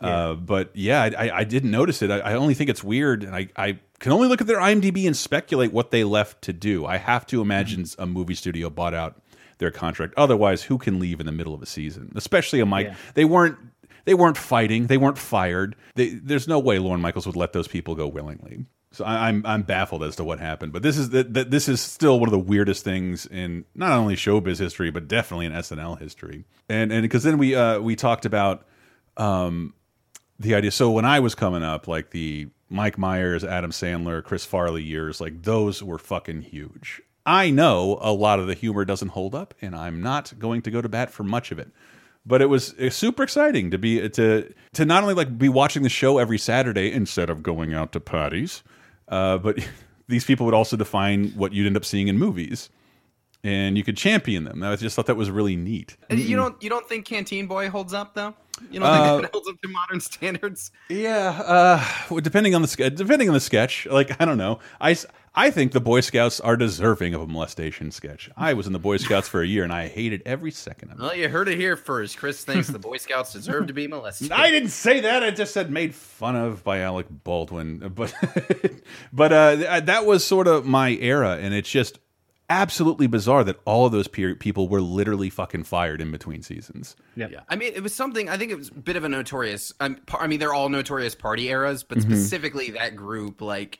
Uh, but yeah, I, I- I didn't notice it. I, I only think it's weird, and I, I can only look at their IMDb and speculate what they left to do. I have to imagine Mm-hmm. a movie studio bought out their contract. Otherwise, who can leave in the middle of a season? Especially a Mike. Yeah. They weren't. They weren't fighting. They weren't fired. They, there's no way Lorne Michaels would let those people go willingly. So I, I'm I'm baffled as to what happened. But this is that this is still one of the weirdest things in not only showbiz history, but definitely in SNL history. And and because then we uh, we talked about um, the idea. So when I was coming up, like the Mike Myers, Adam Sandler, Chris Farley years, like those were fucking huge. I know a lot of the humor doesn't hold up, and I'm not going to go to bat for much of it. But it was uh, super exciting to be to to not only like be watching the show every Saturday instead of going out to parties, uh, but these people would also define what you'd end up seeing in movies, and you could champion them. I just thought that was really neat. And You don't you don't think Canteen Boy holds up though? You don't think Uh, that holds up to modern standards? Yeah, uh, depending on the depending on the sketch, like I don't know, I I think the Boy Scouts are deserving of a molestation sketch. I was in the Boy Scouts for a year, and I hated every second of it. Well, you heard it here first. Chris thinks the Boy Scouts deserve to be molested. I didn't say that. I just said made fun of by Alec Baldwin, but but uh, that was sort of my era, and it's just absolutely bizarre that all of those people were literally fucking fired in between seasons. Yeah. I mean, it was something. I think it was a bit of a notorious. Um, par- I mean, they're all notorious party eras, but Mhm. specifically that group, like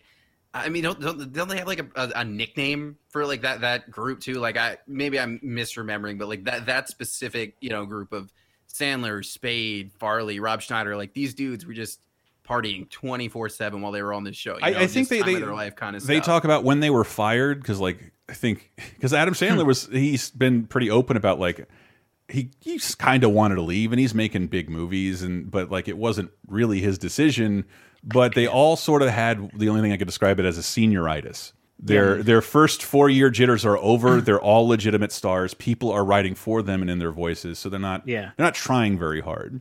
I mean, don't, don't, don't they have like a, a, a nickname for like that that group too? Like, I maybe I'm misremembering, but like that that specific you know group of Sandler, Spade, Farley, Rob Schneider, like these dudes were just partying 24 seven while they were on this show. You I, know, I think they they, their life kind of they stuff. talk about when they were fired because like I think because Adam. Sandler was he's been pretty open about like he he's kind of wanted to leave and he's making big movies and but like it wasn't really his decision. But they all sort of had the only thing I could describe it as a senioritis. Their Yeah. their first four year jitters are over. they're all legitimate stars. People are writing for them and in their voices, so they're not Yeah. they're not trying very hard.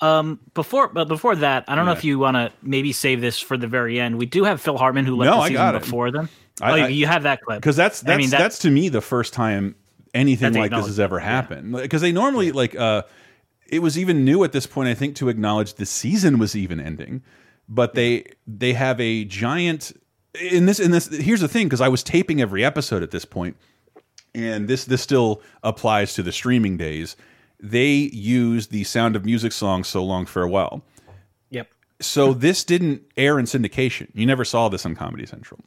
Um, before but before that, I don't know if you want to maybe save this for the very end. We do have Phil Hartman who left No, the I season got it. before them. I- oh, you- I- you have that clip because that's that's I mean, that- that's to me the first time anything like this has ever happened. Because they normally like uh, it was even new at this point. I think to acknowledge the season was even ending, but they they have a giant in this in this. Here's the thing, because I was taping every episode at this point, and this this still applies to the streaming days. They use the Sound of Music song "So Long Farewell." Yep. So this didn't air in syndication. You never saw this on Comedy Central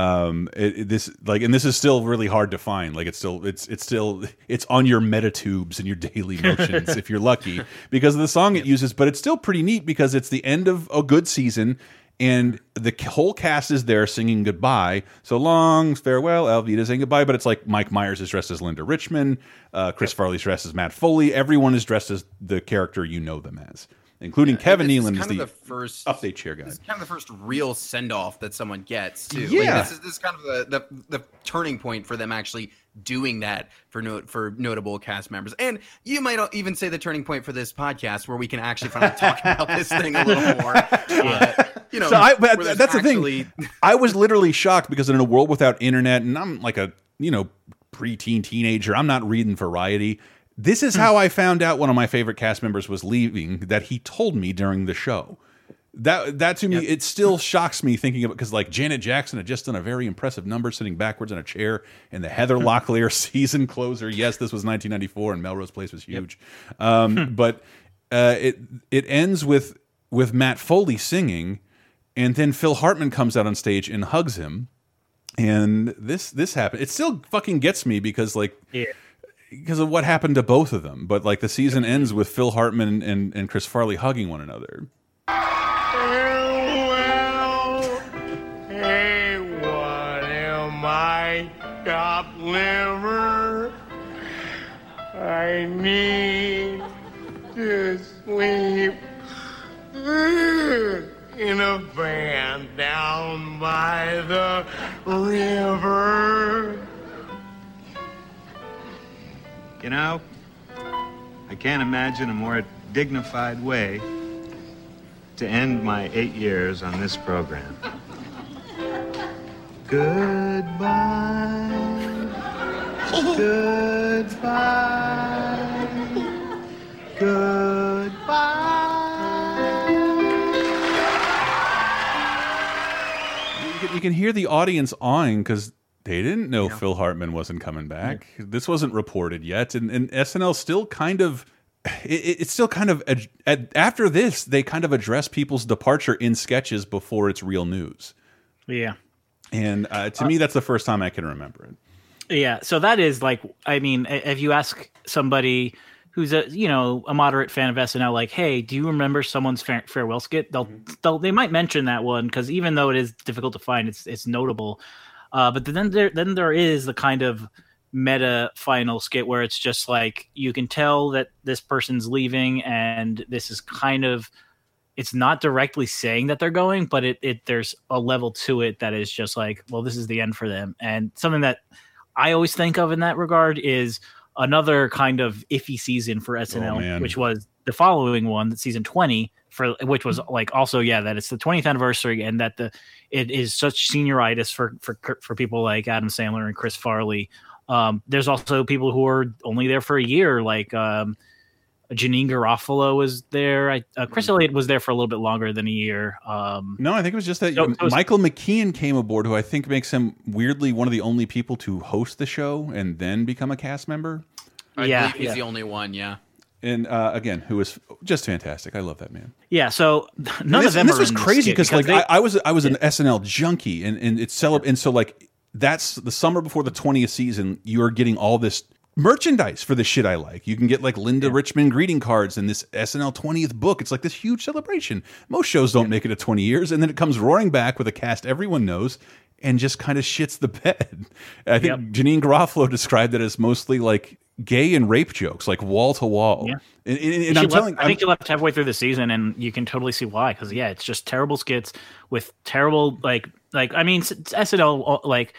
um it, it- this like and this is still really hard to find. Like it's still it's it's still it's on your metatubes and your daily motions if you're lucky because of the song it uses but it's still pretty neat because it's the end of a good season and the whole cast is there singing goodbye. So long farewell Alvita saying goodbye but it's like Mike Myers is dressed as Linda Richman uh, Chris Farley's dressed as Matt Foley. Everyone is dressed as the character you know them as including Kevin Nealon is the, the first update chair guy kind of the first real send off that someone gets too. Like, Yeah. this is this is kind of the, the the turning point for them actually doing that for note for notable cast members. And you might even say the turning point for this podcast where we can actually finally talk about this thing a little more. Uh, you know, so I, but where there's that's the thing. I was literally shocked because in a world without internet, and I'm like a you know preteen teenager, I'm not reading Variety. This is how I found out one of my favorite cast members was leaving. That he told me during the show. That that to me, it still shocks me thinking of it because like Janet Jackson had just done a very impressive number sitting backwards in a chair in the Heather Locklear season closer. Yes, this was 1994 and Melrose Place was huge, um, but uh, it it ends with with Matt Foley singing, and then Phil Hartman comes out on stage and hugs him, and this this happened. It still fucking gets me because like Yeah. Because of what happened to both of them. But like the season ends with Phil Hartman and, and Chris Farley hugging one another. Well, hey, what am I? Chopped liver. I need to sleep in a van down by the river. You know, I can't imagine a more dignified way to end my eight years on this program. Goodbye. Goodbye. Goodbye. you can hear the audience awing because they didn't know Phil Hartman wasn't coming back. This wasn't reported yet, and, and SNL still kind of. It, it's still kind of after this they kind of address people's departure in sketches before it's real news Yeah. and uh, to me that's the first time i can remember it Yeah, so that is like, I mean, if you ask somebody who's a you know a moderate fan of SNL, like, hey, do you remember someone's fa- farewell skit? They'll, they'll they might mention that one because even though it is difficult to find, it's it's notable. Uh, but then there then there is the kind of meta final skit where it's just like you can tell that this person's leaving, and this is kind of it's not directly saying that they're going, but it, it there's a level to it that is just like, well, this is the end for them. And something that I always think of in that regard is another kind of iffy season for SNL, man. which was the following one, season 20, for which was like also, yeah, that it's the 20th anniversary and that the it is such senioritis for for for people like Adam Sandler and Chris Farley. Um, there's also people who are only there for a year, like um, Janeane Garofalo was there. I, uh, Chris Elliott was there for a little bit longer than a year. Um, no i think it was just that So- so it's- michael mckean came aboard who i think makes him weirdly one of the only people to host the show and then become a cast member I Yeah, he's yeah. the only one. Yeah. and uh, again, who was just fantastic. I love that man. Yeah, so none this, of them. This are was in crazy because like they- I, I was I was an SNL junkie, and and it's celeb, and so like that's the summer before the twentieth season. You are getting all this merchandise for the shit I like. You can get like Linda Richman greeting cards and this SNL twentieth book. It's like this huge celebration. Most shows don't make it to twenty years, and then it comes roaring back with a cast everyone knows. And just kind of shits the bed. I think Yep. Janeane Garofalo described it as mostly like gay and rape jokes, like wall to wall. Yeah. And, and- and I'm left- telling, I think you left halfway through the season, and you can totally see why. Because yeah, it's just terrible skits with terrible like like I mean SNL uh, like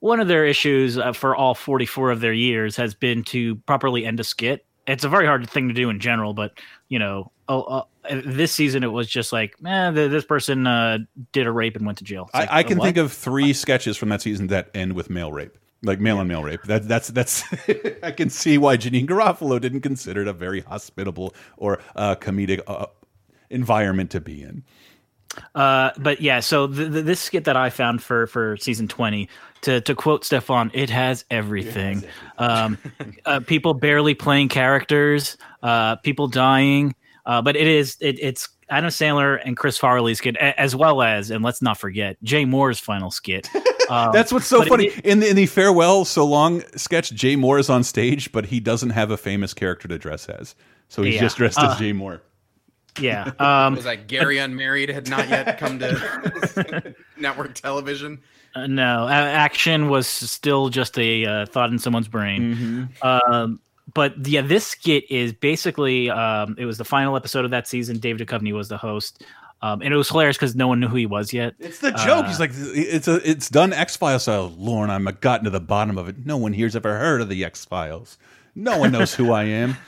one of their issues uh, for all 44 of their years has been to properly end a skit. It's a very hard thing to do in general, but you know, uh, uh, this season it was just like, eh, this person uh, did a rape and went to jail. Like, I, I uh, can what? think of three sketches from that season that end with male rape, like male on male rape. That, that's that's. I can see why Janeane Garofalo didn't consider it a very hospitable or uh, comedic uh, environment to be in. Uh, but yeah, so th th this skit that I found for for season twenty, to to quote Stefan, it has everything. Um, uh, people barely playing characters, uh, people dying, uh, but it is it, it's Adam Sandler and Chris Farley's skit, as well as, and let's not forget Jay Mohr's final skit. Um, That's what's so funny it- in the in the farewell so long sketch. Jay Mohr is on stage, but he doesn't have a famous character to dress as, so he's Yeah. just dressed Uh, as Jay Mohr. yeah, um, was like Gary Unmarried had not yet come to network television. Uh, no, a- action was still just a uh, thought in someone's brain. Um, but yeah, this skit is basically um, it was the final episode of that season. David Duchovny was the host, um, and it was hilarious because no one knew who he was yet. It's the joke. Uh, He's like, it's a, it's done X Files style. Lorne, I'm gotten to the bottom of it. No one here's ever heard of the X Files. No one knows who I am.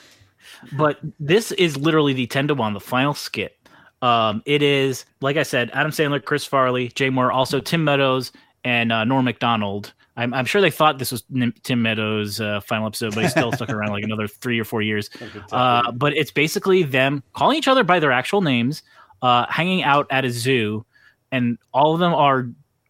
but this is literally the 10 to 1 the final skit um it is like i said adam sandler chris farley jay mohr also tim meadows and uh, norm macdonald I'm, I'm sure they thought this was tim meadows uh, final episode but he still stuck around like another three or four years uh, but it's basically them calling each other by their actual names uh, hanging out at a zoo and all of them are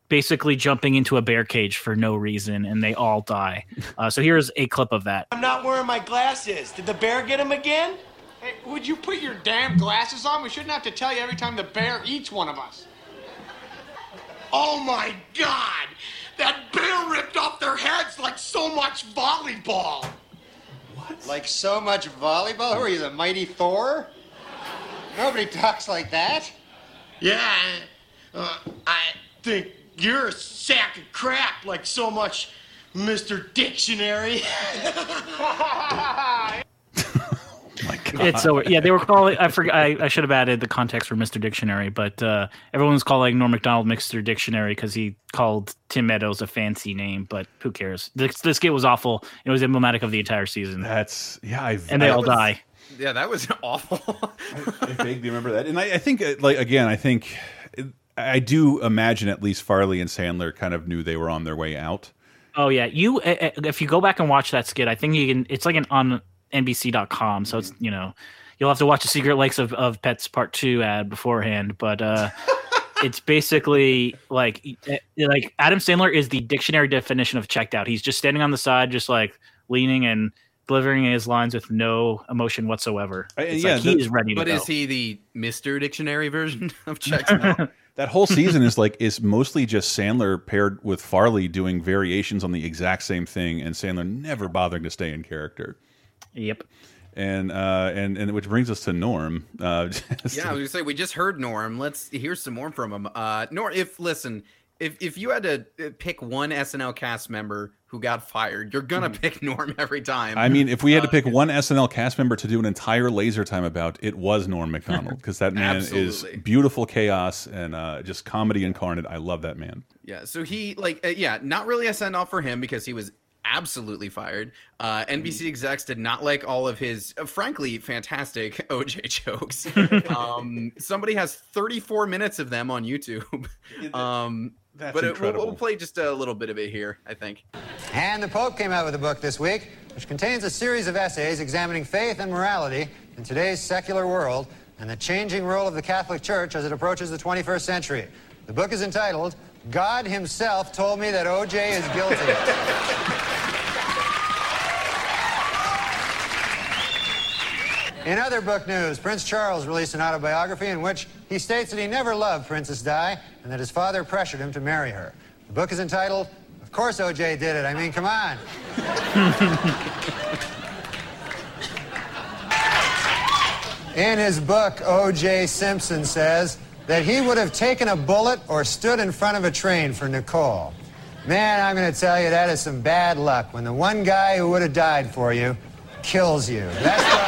basically jumping into a bear cage for no reason and they all die uh, so here's a clip of that I'm not wearing my glasses. Did the bear get him again? Hey, would you put your damn glasses on? We shouldn't have to tell you every time the bear eats one of us. Oh my god! That bear ripped off their heads like so much volleyball! What? Like so much volleyball? Who are you, the mighty Thor? Nobody talks like that. Yeah, uh, I think you're a sack of crap like so much Mr. Dictionary. It's so yeah. They were calling. I forgot. I, I should have added the context for Mr. Dictionary, but uh, everyone was calling Norm Macdonald Mr. Dictionary because he called Tim Meadows a fancy name. But who cares? This, this skit was awful. It was emblematic of the entire season. That's yeah. I, and they all was- die. Yeah, that was awful. I vaguely remember that, and I, I think, uh, like again, I think I do imagine at least Farley and Sandler kind of knew they were on their way out. Oh yeah, you. If you go back and watch that skit, I think you can. It's like an on NBC.com, so it's you know you'll have to watch the Secret Lakes of, of Pets Part Two ad beforehand, but. uh It's basically like eh, like Adam Sandler is the dictionary definition of checked out. He's just standing on the side, just like leaning and delivering his lines with no emotion whatsoever. It's like he is ready to But go. is he the Mister Dictionary version of checks out? That whole season is like is mostly just Sandler paired with Farley doing variations on the exact same thing, and Sandler never bothering to stay in character. Yep. And uh, and and which brings us to Norm. Uh, just- yeah, I was gonna say we just heard Norm. Let's hear some more from him. Uh, Norm, if listen, if if you had to uh, pick one SNL cast member who got fired, you're gonna pick Norm every time. Hmm. I mean, if we had to Uh, pick one SNL cast member to do an entire laser time about, it was Norm Macdonald because that man is beautiful chaos and uh, just comedy incarnate. I love that man. Yeah, so he like uh, yeah, not really a send off for him because he was absolutely fired. Uh, NBC execs did not like all of his, uh, frankly, fantastic OJ jokes. um, somebody has 34 minutes of them on YouTube. Um, That's but it- we'll, we'll play just a little bit of it here, I think. And the Pope came out with a book this week, which contains a series of essays examining faith and morality in today's secular world and the changing role of the Catholic Church as it approaches the 21st century. The book is entitled, God Himself Told Me That OJ is Guilty. In other book news, Prince Charles released an autobiography in which he states that he never loved Princess Di and that his father pressured him to marry her. The book is entitled, Of Course OJ Did It. I mean, come on. In his book, O.J. Simpson says that he would have taken a bullet or stood in front of a train for Nicole. Man, I'm going to tell you, that is some bad luck when the one guy who would have died for you kills you. That's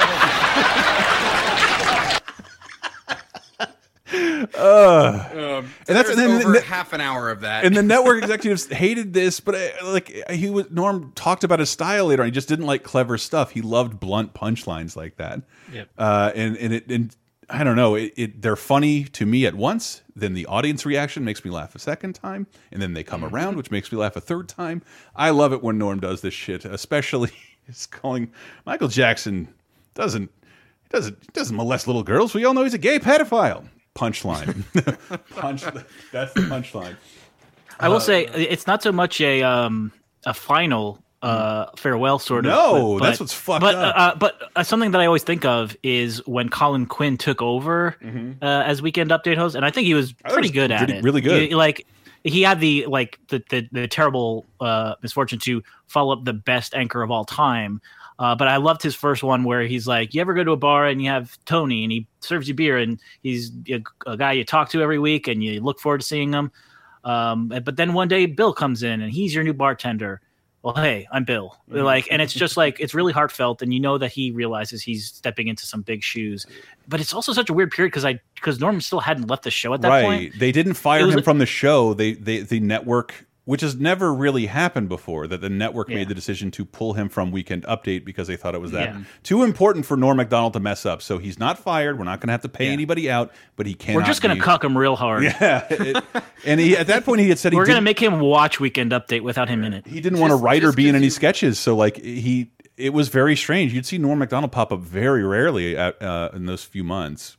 Uh, Um, and that's and then- over and- half an hour of that. and the network executives hated this, but uh, like he was Norm talked about his style later on. He just didn't like clever stuff. He loved blunt punchlines like that. Yep. Uh, and and it and I don't know. It, it they're funny to me at once. Then the audience reaction makes me laugh a second time, and then they come Mm-hmm. around, which makes me laugh a third time. I love it when Norm does this shit, especially is calling Michael Jackson doesn't doesn't doesn't molest little girls. We all know he's a gay pedophile. Punchline. Punch. That's the punchline. I will Uh, say it's not so much a um a final uh farewell sort of. No, but- that's what's fucked but, up. Uh, but uh, something that I always think of is when Colin Quinn took over uh, as Weekend Update host, and I think he was Mm-hmm. Pretty was good at it. really good. He- like he had the like the the, the terrible uh, misfortune to follow up the best anchor of all time. Uh, but I loved his first one where he's like, "You ever go to a bar and you have Tony and he serves you beer and he's a, a guy you talk to every week and you look forward to seeing him." Um, but then one day Bill comes in and he's your new bartender. Well, hey, I'm Bill. Like, and it's just like it's really heartfelt, and you know that he realizes he's stepping into some big shoes. But it's also such a weird period because I because Norman still hadn't left the show at that right. point. They didn't fire him a- from the show. They, they the network, which has never really happened before, that the network Yeah. made the decision to pull him from Weekend Update because they thought it was that Yeah. too important for Norm Macdonald to mess up. So he's not fired. We're not going to have to pay anybody out, but he can't We're just gonna be- cuck him real hard. Yeah, it- and he at that point he had said he We're gonna make him watch Weekend Update without him in it. he didn't want to write or be in any sketches. So like he, it was very strange. You'd see Norm Macdonald pop up very rarely at, uh, in those few months.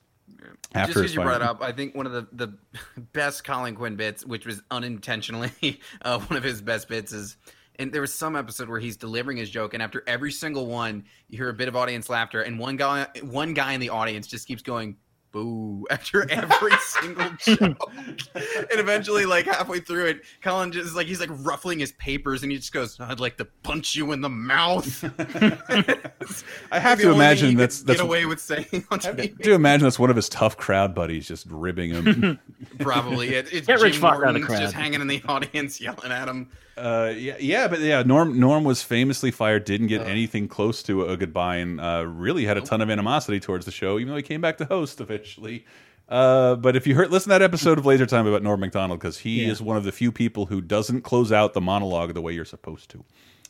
Just After because you brought up, I think one of the, the best Colin Quinn bits, which was unintentionally uh, one of his best bits, is and there was some episode where he's delivering his joke, and after every single one, you hear a bit of audience laughter, and one guy, one guy in the audience just keeps going boo after every single joke, and eventually, like halfway through it, Colin just like he's like ruffling his papers, and he just goes, "I'd like to punch you in the mouth." I have to imagine that's could that's get away with saying on TV. Do you imagine that's one of his tough crowd buddies just ribbing him? Probably it, it's Get rich Jim fuck out of the Norton's crowd. just hanging in the audience yelling at him. Uh, yeah, yeah, but yeah, Norm Norm was famously fired, didn't get anything close to a goodbye, and uh, really had a ton of animosity towards the show, even though he came back to host eventually. Uh, but if you heard, listen to that episode of Laser Time about Norm Macdonald, because he Yeah. is one of the few people who doesn't close out the monologue the way you're supposed to,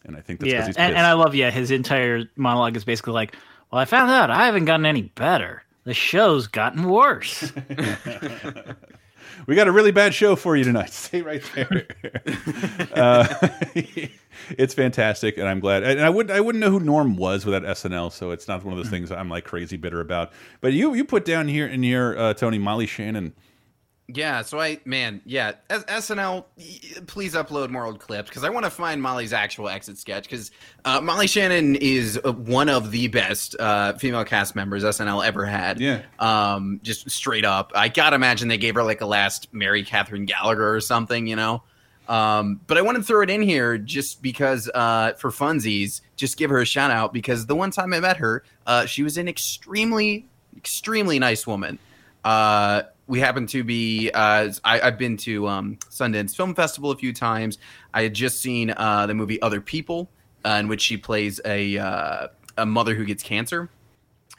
and I think that's because yeah, he's and, and I love yeah. His entire monologue is basically like, "Well, I found out I haven't gotten any better. The show's gotten worse." we got a really bad show for you tonight. Stay right there. uh, it's fantastic, and I'm glad. And I would I wouldn't know who Norm was without SNL, so it's not one of those things I'm like crazy bitter about. But you you put down here in here, uh, Tony Molly Shannon. Yeah, so I man, yeah, S- SNL, please upload more old clips because I want to find Molly's actual exit sketch because uh, Molly Shannon is uh, one of the best uh, female cast members SNL ever had. Yeah. um, just straight up. I gotta imagine they gave her like a last Mary Catherine Gallagher or something, you know. Um, but I want to throw it in here just because uh, for funsies, just give her a shout out because the one time I met her, uh, she was an extremely, extremely nice woman. Uh, we happen to be. Uh, I, I've been to um, Sundance Film Festival a few times. I had just seen uh, the movie Other People, uh, in which she plays a uh, a mother who gets cancer.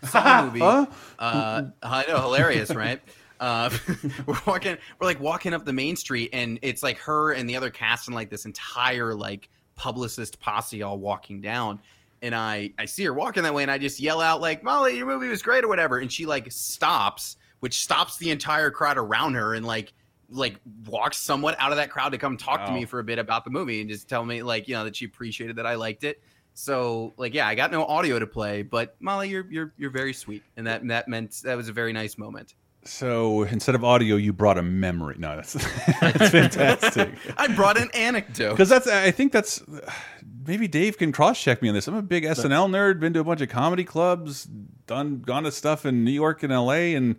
Movie. Uh, I know, hilarious, right? Uh, we're walking, we're like walking up the main street, and it's like her and the other cast and like this entire like publicist posse all walking down. And I, I see her walking that way, and I just yell out like, "Molly, your movie was great" or whatever. And she like stops, which stops the entire crowd around her, and like like walks somewhat out of that crowd to come talk to me for a bit about the movie and just tell me like you know that she appreciated that I liked it. So like yeah, I got no audio to play, but Molly, you're you're you're very sweet, and that that meant that was a very nice moment. So instead of audio, you brought a memory. No, that's that's fantastic. I brought an anecdote Because that's I think that's maybe Dave can cross check me on this. I'm a big SNL nerd. Been to a bunch of comedy clubs, done gone to stuff in New York and L.A. and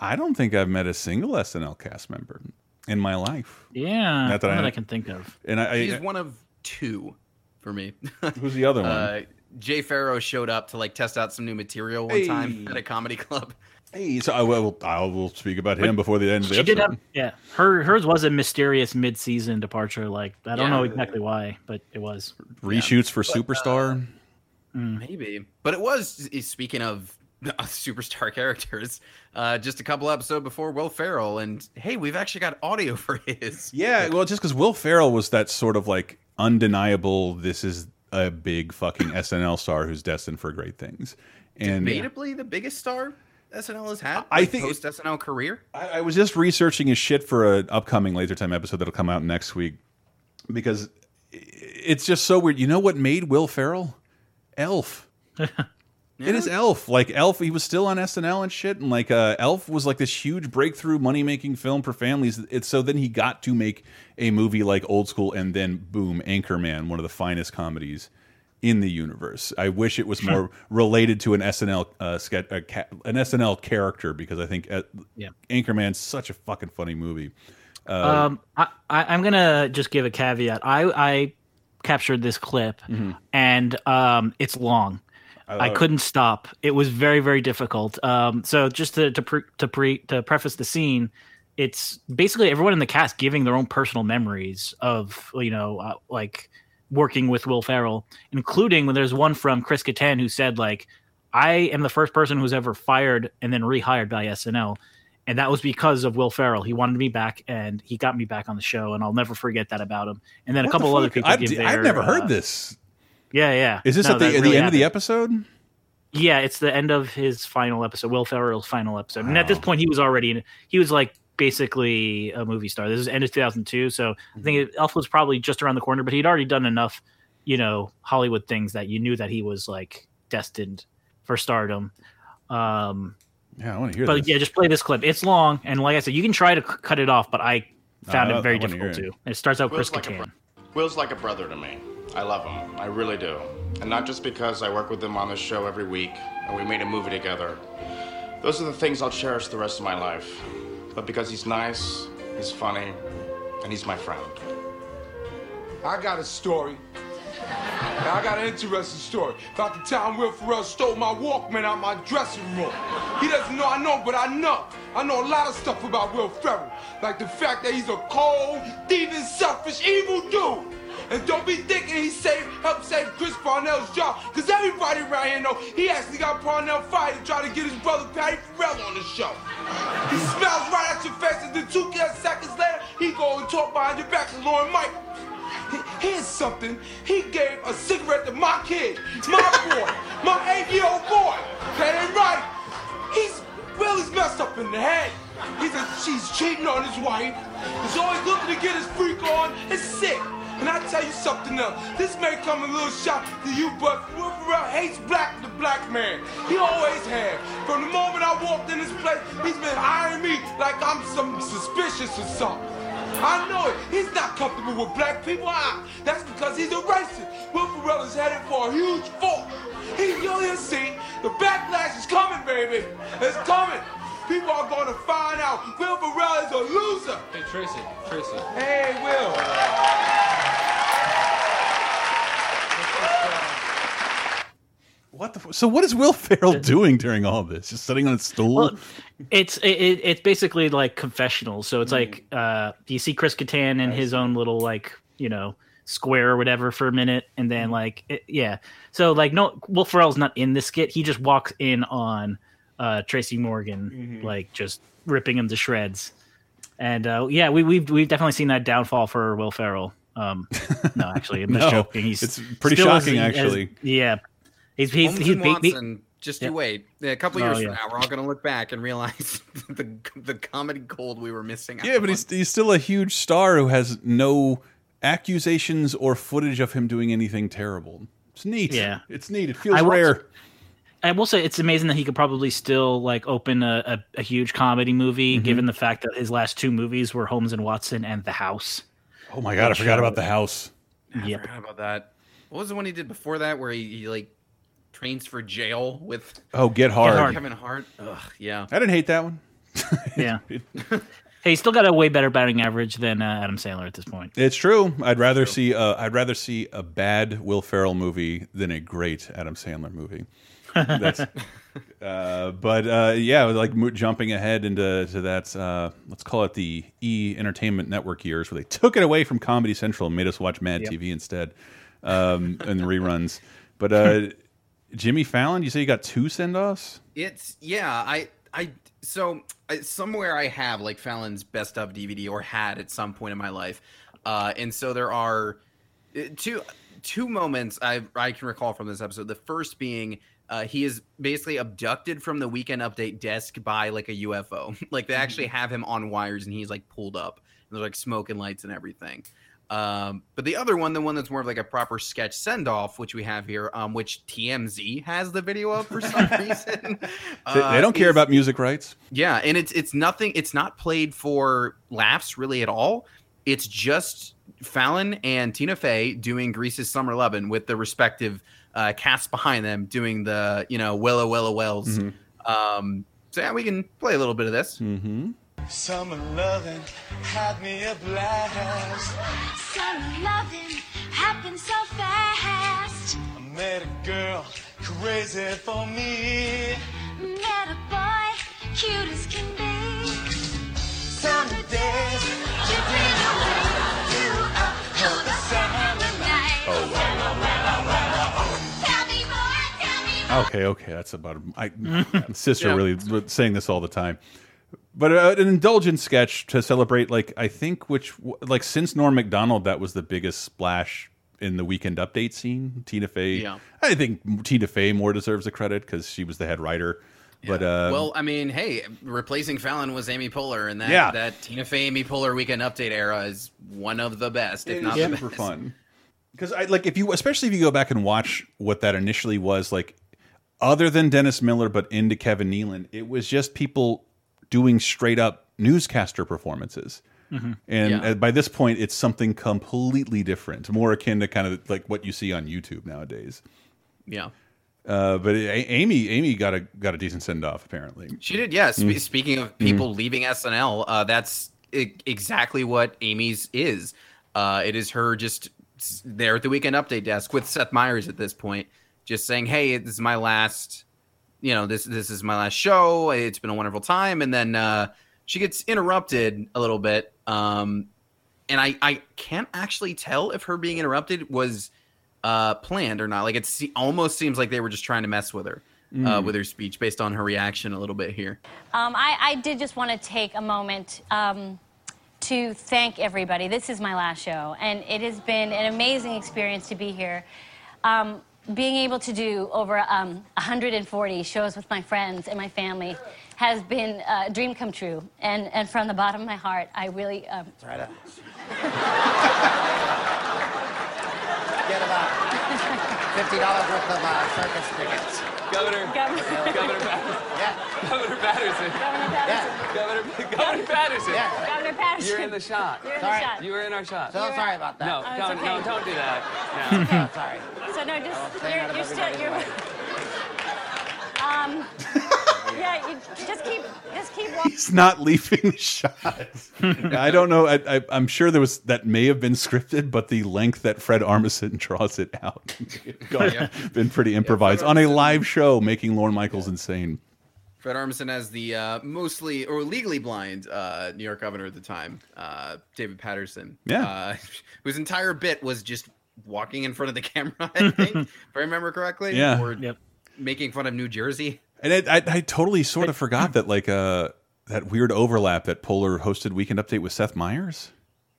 I don't think I've met a single SNL cast member in my life. Yeah, Not that I- that I can think of. And I, I He's one of two for me. who's the other one? Uh, Jay Pharoah showed up to like test out some new material one time at a comedy club. Hey, so I will I will speak about him before the end of the She did episode. have, yeah. Her hers was a mysterious mid-season departure. Like I don't Yeah. know exactly why, but it was. Reshoots for Superstar. Maybe, but it was speaking of superstar characters. Uh, just a couple episodes before Will Ferrell, and hey, we've actually got audio for his. Yeah, well, just because Will Ferrell was that sort of like undeniable. This is a big fucking SNL star who's destined for great things. And debatably the biggest star SNL has had. I like, think- post SNL career. I, I was just researching his shit for an upcoming Laser Time episode that'll come out next week because it's just so weird. You know what made Will Ferrell? Elf. It is Elf. Like Elf, he was still on SNL and shit, and like uh, Elf was like this huge breakthrough money making film for families. It's so then he got to make a movie like Old School, and then boom, Anchorman, one of the finest comedies in the universe. I wish it was more related to an SNL uh, sketch, an SNL character because I think uh, Yeah. Anchorman's such a fucking funny movie. Uh, Um, I, I, I'm gonna just give a caveat. I I captured this clip, Mhm. and um, it's long. I I, couldn't stop. It was very very difficult. Um, so just to to pre, to pre to preface the scene, it's basically everyone in the cast giving their own personal memories of you know uh, like working with Will Ferrell, including when there's one from Chris Kattan who said like, "I am the first person who's ever fired and then rehired by SNL." And that was because of Will Ferrell. He wanted me back, and he got me back on the show, and I'll never forget that about him. And then What a couple the other people. I've, give I've never uh, heard this. Yeah, yeah. Is this No, at the, at really the end of the episode? Yeah, it's the end of his final episode, Will Ferrell's final episode. And at this point, he was already in. He was like basically a movie star. This is end of 2002, so I think Mm-hmm. Elf was probably just around the corner. But he'd already done enough, you know, Hollywood things that you knew that he was like destined for stardom. Um, Yeah, I want to hear but this. yeah, just play this clip. It's long, and like I said, you can try to c- cut it off, but I found I- it very I wanna difficult it. to. It starts out Will's Chris like a Kattan. Will's like a brother to me. I love him. I really do. And not just because I work with him on the show every week and we made a movie together. Those are the things I'll cherish the rest of my life. But because he's nice, he's funny, and he's my friend. I got a story. I got an interesting story about the time Will Ferrell stole my Walkman out my dressing room. He doesn't know I know, but I know. I know a lot of stuff about Will Ferrell, like the fact that he's a cold, thieving, selfish, evil dude. And don't be thinking he saved, helped save Chris Parnell's job, because everybody around here know he actually got Parnell fired to try to get his brother Patty Farrell on the show. He smells right at your face, and then two seconds later, he go and talk behind your back to Lorne Michaels. Here's something. He gave a cigarette to my kid, my boy, my eight-year-old boy. That ain't right. He's really messed up in the head. He's a, she's cheating on his wife. He's always looking to get his freak on. It's sick. And I tell you something else. This may come a little shock to you, but Ferrell hates black the black man. He always has. From the moment I walked in this place, he's been eyeing me like I'm some suspicious or something. I know it. He's not comfortable with black people. Ah, that's because he's a racist. Will Ferrell is headed for a huge fall. He, you'll see. The backlash is coming, baby. It's coming. People are going to find out Will Ferrell is a loser. Hey, Tracy, Tracy. Hey, Will. What the? So what is Will Ferrell doing during all this? Just sitting on a stool? Well, it's it, it- it's basically like confessional. So it's like uh you see Chris Kattan in his own little like you know square or whatever for a minute, and then like it, yeah. So like no, Will Ferrell's not in the skit. He just walks in on uh Tracy Morgan like just ripping him to shreds. And uh, yeah, we, we've we've definitely seen that downfall for Will Ferrell. Um, no, actually, I'm just No, joking. He's it's pretty still as- shocking, as- actually. yeah, he's he's, Holmes he's and be- be- Watson, just Yeah. you wait. A couple Oh, years yeah. from now, we're all going to look back and realize the the comedy gold we were missing. out Yeah, but on. he's he's still a huge star who has no accusations or footage of him doing anything terrible. It's neat. Yeah. it's neat. It feels I will- rare. I will say it's amazing that he could probably still like open a, a, a huge comedy movie, Mhm. given the fact that his last two movies were Holmes and Watson and The House. Oh my god, I forgot uh, about the house. I forgot about that. what was the one he did before that where he, he like trains for jail with Oh, Get Hard. Kevin Hart. Ugh, yeah. I didn't hate that one. Yeah. hey, he's still got a way better batting average than uh, Adam Sandler at this point. It's true. I'd rather see uh, I'd rather see a bad Will Ferrell movie than a great Adam Sandler movie. That's, uh, but uh, yeah, like jumping ahead into to that, uh, let's call it the E Entertainment Network years, where they took it away from Comedy Central and made us watch Mad Yep. TV instead, um, and the reruns. But uh, Jimmy Fallon, you say you got two send offs? It's yeah, I I so I, somewhere I have like Fallon's best of DVD or had at some point in my life, uh, and so there are uh, two two moments I I can recall from this episode. The first being. Uh, he is basically abducted from the weekend update desk by like a UFO. like they actually have him on wires and he's like pulled up. And there's like smoke and lights and everything. Um, but the other one, the one that's more of like a proper sketch send off, which we have here, um, which TMZ has the video of for some reason. They, uh, they don't care about music rights. yeah, and it's it's nothing. It's not played for laughs really at all. It's just Fallon and Tina Fey doing Grease's Summer Lovin' with the respective uh, casts behind them doing the you know Willa Willa Wells. Um, so yeah, we can play a little bit of this. Mm-hmm. Summer loving had me a blast. Summer loving happened so fast. I met a girl crazy for me. Met a boy, cute as can be. Summer days, dripping away you up on the summer night. Oh Okay, okay, that's about. I sister Yeah. really saying this all the time. But uh, an indulgent sketch to celebrate, like I think, which like since Norm Macdonald, that was the biggest splash in the weekend update scene. Tina Fey, Yeah. I think Tina Fey more deserves the credit because she was the head writer. But uh, well, I mean, hey, replacing Fallon was Amy Poehler, and that Yeah. that Tina Fey Amy Poehler Weekend Update era is one of the best, if It not the super best. fun. Because I like if you, especially if you go back and watch what that initially was like, other than Dennis Miller, but into Kevin Nealon, it was just people doing straight up newscaster performances. Mhm. And Yeah. by this point, it's something completely different, more akin to kind of like what you see on YouTube nowadays. Yeah. Uh, but A- Amy, Amy got a got a decent send off apparently. She did, yeah. Spe- Mm. Speaking of people leaving SNL, uh, that's I- exactly what Amy's is. Uh, it is her just there at the Weekend Update desk with Seth Meyers at this point, just saying, "Hey, this is my last, you know, this this is my last show. It's been a wonderful time." And then uh, she gets interrupted a little bit, um, and I I can't actually tell if her being interrupted was uh, planned or not. Like it se- almost seems like they were just trying to mess with her. Uh, Mm. with her speech, based on her reaction a little bit here. Um, I, I did just want to take a moment um, to thank everybody. This is my last show, and it has been an amazing experience to be here. Um, being able to do over um, 140 shows with my friends and my family has been a dream come true. And, and from the bottom of my heart, I really. Um, Get about fifty dollars worth of uh, circus tickets. Governor, Governor, Governor, Paterson. Governor Paterson. Governor Paterson. Governor, Governor Paterson. Yeah. Governor Paterson. You're in the shot. You're in the shot. You were in our shot. So sorry about that. No, Oh, don't, okay. no, don't do that. Oh, No. sorry. So no, just you're, you're still you're. Um, yeah, you just keep just keep walking. He's not leaving the shot. I don't know. I, I, I'm sure there was that may have been scripted, but the length that Fred Armisen draws it out Yeah. been pretty improvised on a live show, making Lorne Michaels insane. Fred Armisen as the uh, mostly or legally blind uh, New York governor at the time, uh, David Paterson. Yeah. Uh, whose entire bit was just walking in front of the camera, I think, if I remember correctly. Yeah. Or making fun of New Jersey. And it, I, I totally sort of forgot that like uh that weird overlap that Poehler hosted Weekend Update with Seth Meyers.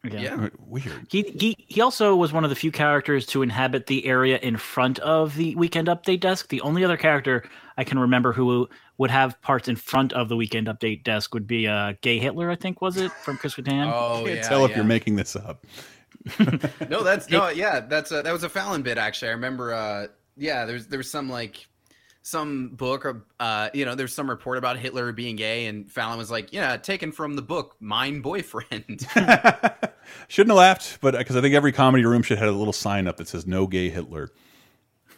Yeah. Weird. He, he he also was one of the few characters to inhabit the area in front of the Weekend Update desk. The only other character I can remember who would have parts in front of the Weekend Update desk would be uh, Gay Hitler, I think was it from Chris Kattan? Oh, Can't yeah, tell if yeah. you're making this up. no, that's no, yeah, that's a, that was a Fallon bit actually. I remember. Uh, yeah, there's there was some like some book or uh, you know, there's some report about Hitler being gay, and Fallon was like, "Yeah, taken from the book, Mine Boyfriend." Shouldn't have laughed, but because I think every comedy room should have a little sign up that says "No Gay Hitler."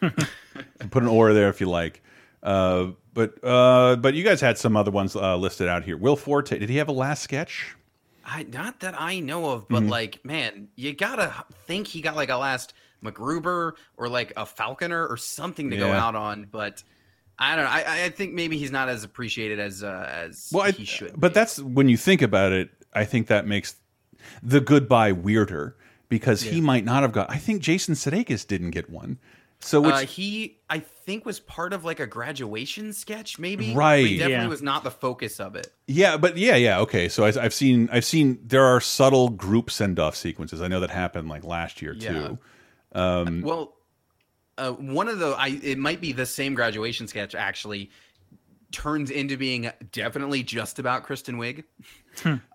Put an aura there if you like. Uh, but uh, but you guys had some other ones uh, listed out here. Will Forte, did he have a last sketch? I not that I know of, but Mhm. like, man, you gotta think he got like a last MacGruber or like a Falconer or something to go out on. But I don't know. I, I think maybe he's not as appreciated as uh, as Well, I, he should. but that's when you think about it. I think that makes the goodbye weirder because he might not have got. I think Jason Sudeikis didn't get one. So which uh, he, I think, was part of like a graduation sketch, maybe. But Right. He definitely Yeah. was not the focus of it. Yeah, but yeah, yeah, okay. So I, I've seen, I've seen there are subtle group send off sequences. I know that happened like last year Yeah. too. Um, Well, uh, one of the, I it might be the same graduation sketch actually turns into being definitely just about Kristen Wiig.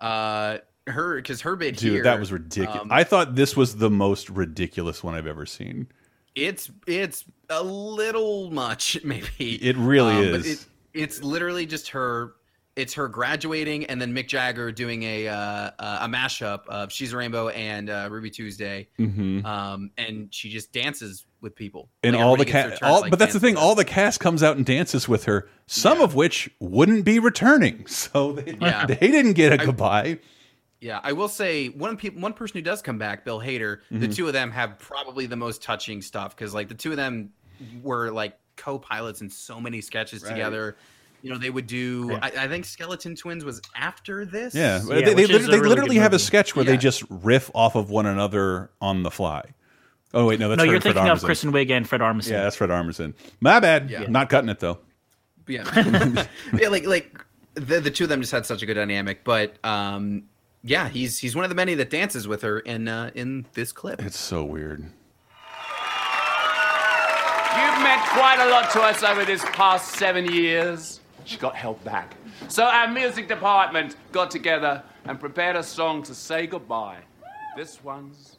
uh, her because her bit dude, here, that was ridiculous. um, I thought this was the most ridiculous one I've ever seen. it's it's a little much maybe It really Um, but is. it, it's literally just her it's her graduating and then mick jagger doing a uh, uh, a mashup of she's a rainbow and uh, ruby tuesday Mhm. um, and she just dances with people And Like, all the cast, their turn, all, like, but that's the thing. All the cast comes out and dances with her. Some of which wouldn't be returning, so they, Yeah. they didn't get a I- goodbye. Yeah, I will say one people, one person who does come back, Bill Hader. The Mhm. two of them have probably the most touching stuff because like the two of them were like co-pilots in so many sketches Right. together. You know, they would do. Yeah. I, I think Skeleton Twins was after this. Yeah, they, they, literally, they literally have a sketch where they just riff off of one another on the fly. Oh wait, no, that's no, Fred, you're Fred thinking of Kristen Wiig and Fred Armisen. Yeah, that's Fred Armisen. My bad. Yeah. Not cutting it though. yeah, yeah, like like the the two of them just had such a good dynamic. But um, yeah, he's he's one of the many that dances with her in uh, in this clip. It's so weird. You've meant quite a lot to us over this past seven years. She got held back. So our music department got together and prepared a song to say goodbye. This one's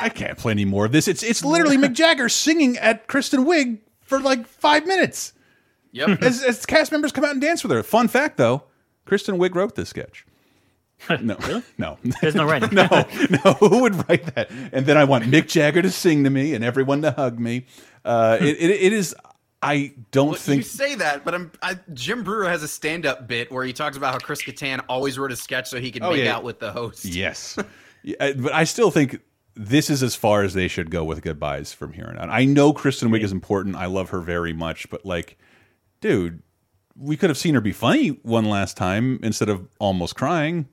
I can't play any more of this. It's it's literally Mick Jagger singing at Kristen Wiig for like five minutes. Yep. as, as cast members come out and dance with her. Fun fact though, Kristen Wiig wrote this sketch. No, no, There's no writing. no, no. Who would write that? And then I want Mick Jagger to sing to me and everyone to hug me. Uh, it, it, it is. I don't Well, you think. say that, but I'm, I, Jim Breuer has a stand-up bit where he talks about how Chris Kattan always wrote a sketch so he could Oh, make yeah. out with the host. Yes, Yeah, but I still think this is as far as they should go with goodbyes from here on out. I know Kristen Wiig is important. I love her very much, but like, dude, we could have seen her be funny one last time instead of almost crying.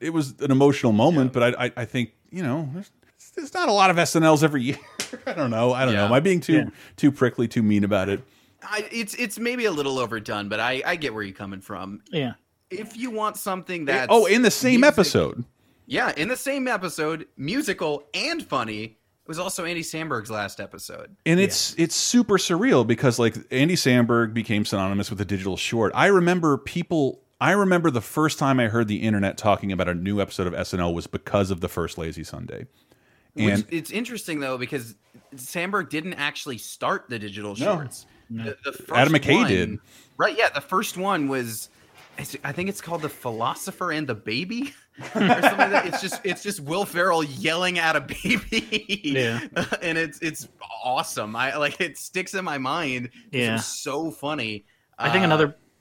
It was an emotional moment, but I, I, I think you know, there's, there's not a lot of SNLs every year. I don't know. I don't know. Am I being too Yeah. too prickly, too mean about it? I, it's it's maybe a little overdone, but I, I get where you're coming from. Yeah. If you want something that oh, in the same episode. yeah, in the same episode, musical and funny, it was also Andy Samberg's last episode. and it's it's super surreal because like Andy Samberg became synonymous with the digital short. I remember people. I remember the first time I heard the internet talking about a new episode of SNL was because of the first Lazy Sunday, and Which, it's interesting though because Samberg didn't actually start the digital No. shorts. The, the first Adam McKay one- did. Right? Yeah, the first one was. I think it's called the philosopher and the baby, or something like that. It's just it's just Will Ferrell yelling at a baby. Yeah. and it's it's awesome. I like it sticks in my mind. It Yeah. was so funny. I think Uh,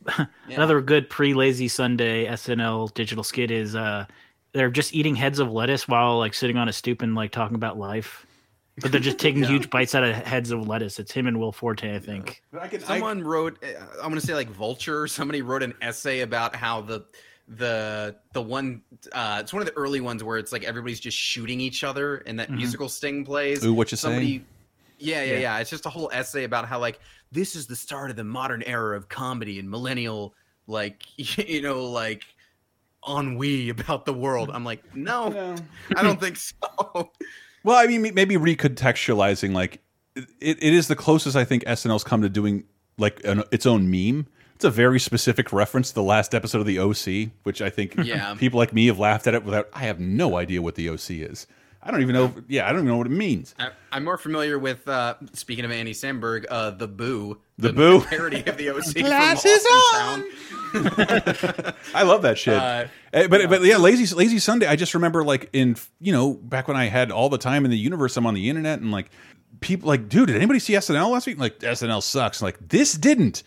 another another good pre Lazy Sunday SNL digital skit is uh they're just eating heads of lettuce while like sitting on a stoop and like talking about life. But they're just taking huge bites out of heads of lettuce. It's him and Will Forte, I think. Someone wrote, uh, I'm going to say like Vulture. Somebody wrote an essay about how the the the one uh it's one of the early ones where it's like everybody's just shooting each other and that Mhm. musical sting plays. Ooh, what you Somebody, say? Yeah, yeah, Yeah. yeah, It's just a whole essay about how like this is the start of the modern era of comedy and millennial like you know like ennui about the world. Mm. I'm like, no, I don't think so. well, I mean, maybe recontextualizing like it, it is the closest I think SNL's come to doing like an, its own meme. it's a very specific reference to the last episode of the OC, which I think Yeah. people like me have laughed at it without. I have no idea what the OC is. I don't even know. Yeah, I don't even know what it means. I, I'm more familiar with, uh, speaking of Andy Samberg, uh, the 'Bu. The 'Bu? parody of the OC. Glasses Austin Town. I love that shit. Uh, Eh, but but yeah, lazy lazy Sunday. I just remember like in you know back when I had all the time in the universe. I'm on the internet and like people like, dude, did anybody see SNL last week? Like SNL sucks. Like this didn't,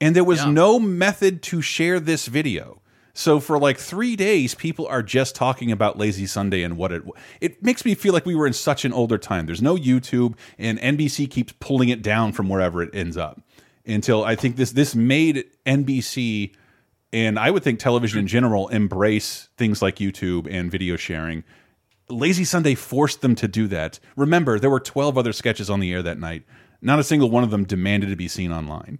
and there was no method to share this video. So for like three days, people are just talking about Lazy Sunday and what it. It makes me feel like we were in such an older time. There's no YouTube, and NBC keeps pulling it down from wherever it ends up. Until I think this this made NBC and I would think television in general embrace things like YouTube and video sharing. Lazy Sunday forced them to do that. Remember, there were 12 other sketches on the air that night. Not a single one of them demanded to be seen online.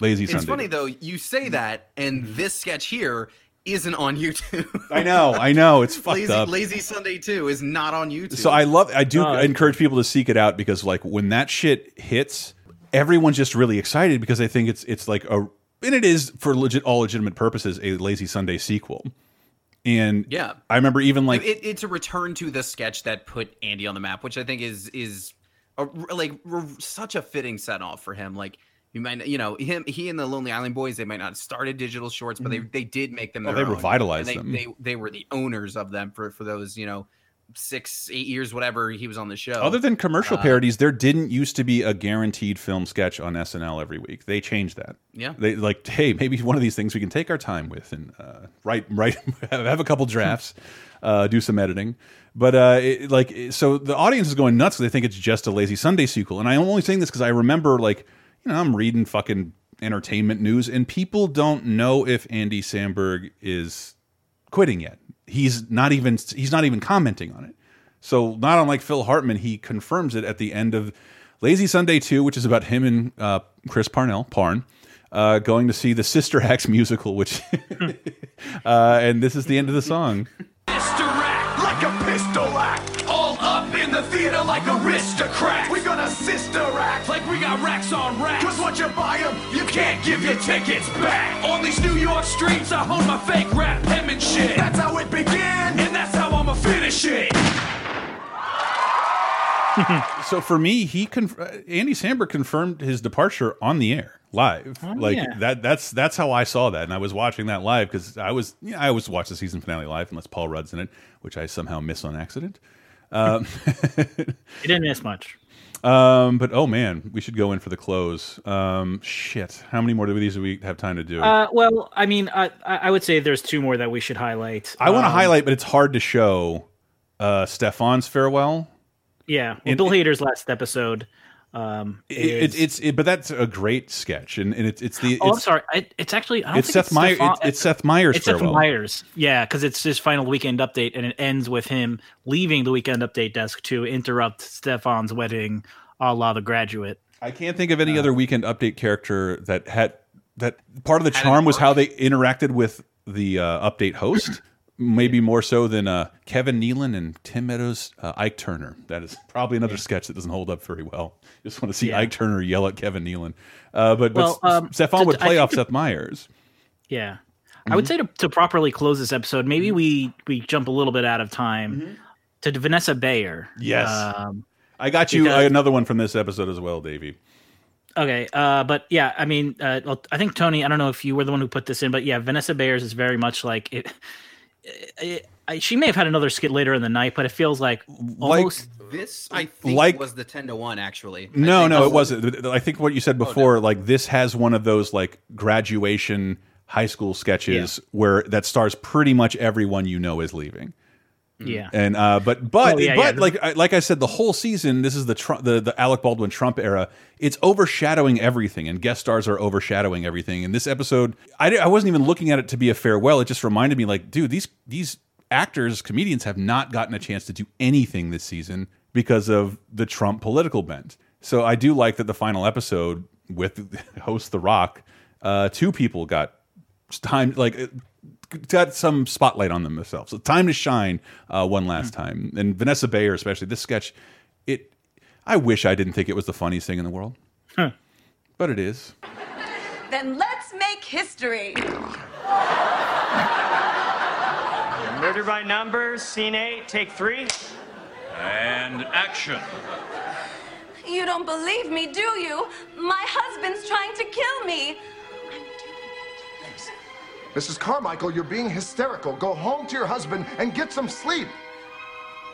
Lazy Sunday. It's funny though, you say that, and this sketch here isn't on YouTube. I know, I know, it's fucked Lazy, up. Lazy Sunday 2 is not on YouTube. So I love, I do oh, No, encourage people to seek it out because like when that shit hits, everyone's just really excited because they think it's it's like a, and it is for legit all legitimate purposes a Lazy Sunday sequel. And Yeah. I remember even like it, it's a return to the sketch that put Andy on the map, which I think is is a, like r- such a fitting set off for him. Like you might, you know, him, he and the Lonely Island Boys, they might not have started digital shorts, but they they did make them. Oh, they own. revitalized And them. They, they they were the owners of them for for those you know six eight years whatever he was on the show. Other than commercial Uh, parodies, there didn't used to be a guaranteed film sketch on SNL every week. They changed that. Yeah. They like, hey, maybe one of these things we can take our time with and uh, write, write, have a couple drafts, uh, do some editing. But uh, it, like, so the audience is going nuts. They think it's just a Lazy Sunday sequel. And I'm only saying this because I remember, like, you know, I'm reading fucking entertainment news, and people don't know if Andy Samberg is quitting yet. He's not even he's not even commenting on it. So not unlike Phil Hartman, he confirms it at the end of Lazy Sunday 2, which is about him and uh, Chris Parnell, Parn, uh, going to see the Sister Acts musical, which uh, and this is the end of the song. Sister act like a pistol act. All up in the theater like aristocrats. We gonna sister act like we got racks on racks. Cause once you buy them, you can't give your tickets back. On these New York streets, I hone my fake rap penmanship. That's how it began, and that's how I'ma finish it. so for me, he conf uh, Andy Samberg confirmed his departure on the air live. Oh, like yeah. that. That's that's how I saw that, and I was watching that live because I was yeah, I always watch the season finale live unless Paul Rudd's in it, which I somehow miss on accident. Um, You didn't miss much. Um, but oh man, we should go in for the close. Um, shit, how many more of these do we have time to do? Uh, well, I mean, I, I would say there's two more that we should highlight. I want to Um, highlight, but it's hard to show. Uh, Stefan's farewell. Yeah, well, Bill Hader's last episode. Um, It, it's it, but that's a great sketch, and, and it's it's the oh, I'm it's, sorry. It's actually I don't it's Seth Meyer- Stefan- it's- it's Seth Meyers' It's Seth. Meyers. Yeah, because it's his final weekend update, and it ends with him leaving the weekend update desk to interrupt Stefan's wedding, a la The Graduate. I can't think of any other weekend update character that had that part of the charm was how they interacted with the uh, update host. Maybe more so than uh, Kevin Nealon and Tim Meadows, uh, Ike Turner. That is probably another sketch that doesn't hold up very well. Just want to see Yeah. Ike Turner yell at Kevin Nealon. Uh, but Well, but um, Stefan would play off Seth Meyers. Yeah. I Mm-hmm. would say to, to properly close this episode, maybe we we jump a little bit out of time to Vanessa Bayer. Mm-hmm. Yes. Um, I got you because- another one from this episode as well, Davey. Okay, uh, but yeah, I mean, uh, well, I think Tony. I don't know if you were the one who put this in, but yeah, Vanessa Bayers is very much like it. It- I, she may have had another skit later in the night, but it feels like almost. This I think Like- was the ten to one actually. No, no, it wasn't. I think what you said oh, before, like this has one of those like graduation high school sketches where that stars pretty much everyone you know is leaving. Yeah. And uh, but but Oh, yeah, but yeah. like I, like I said, the whole season, this is the Trump, the the Alec Baldwin Trump era. It's overshadowing everything, and guest stars are overshadowing everything. And this episode, I I wasn't even looking at it to be a farewell. It just reminded me, like, dude, these these actors, comedians have not gotten a chance to do anything this season because of the Trump political bent. So I do like that the final episode with host The Rock, uh, two people got time like uh, got some spotlight on them themselves. So time to shine uh, one last time. And Vanessa Bayer, especially this sketch, it. I wish I didn't think it was the funniest thing in the world, Huh. but it is. Then let's make history. Murder by numbers, scene eight, take three. And action. You don't believe me, do you? My husband's trying to kill me. Mrs. Carmichael, you're being hysterical. Go home to your husband and get some sleep.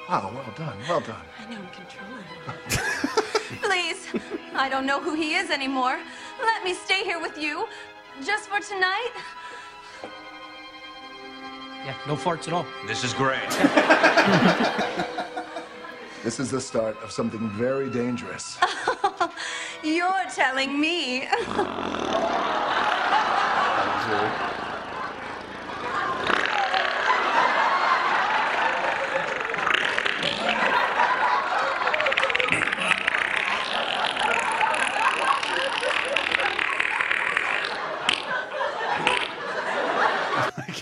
Wow, well done, well done. I know I'm controlling him. Please, I don't know who he is anymore. Let me stay here with you, just for tonight. Yeah, no farts at all. This is great. This is the start of something very dangerous. You're telling me.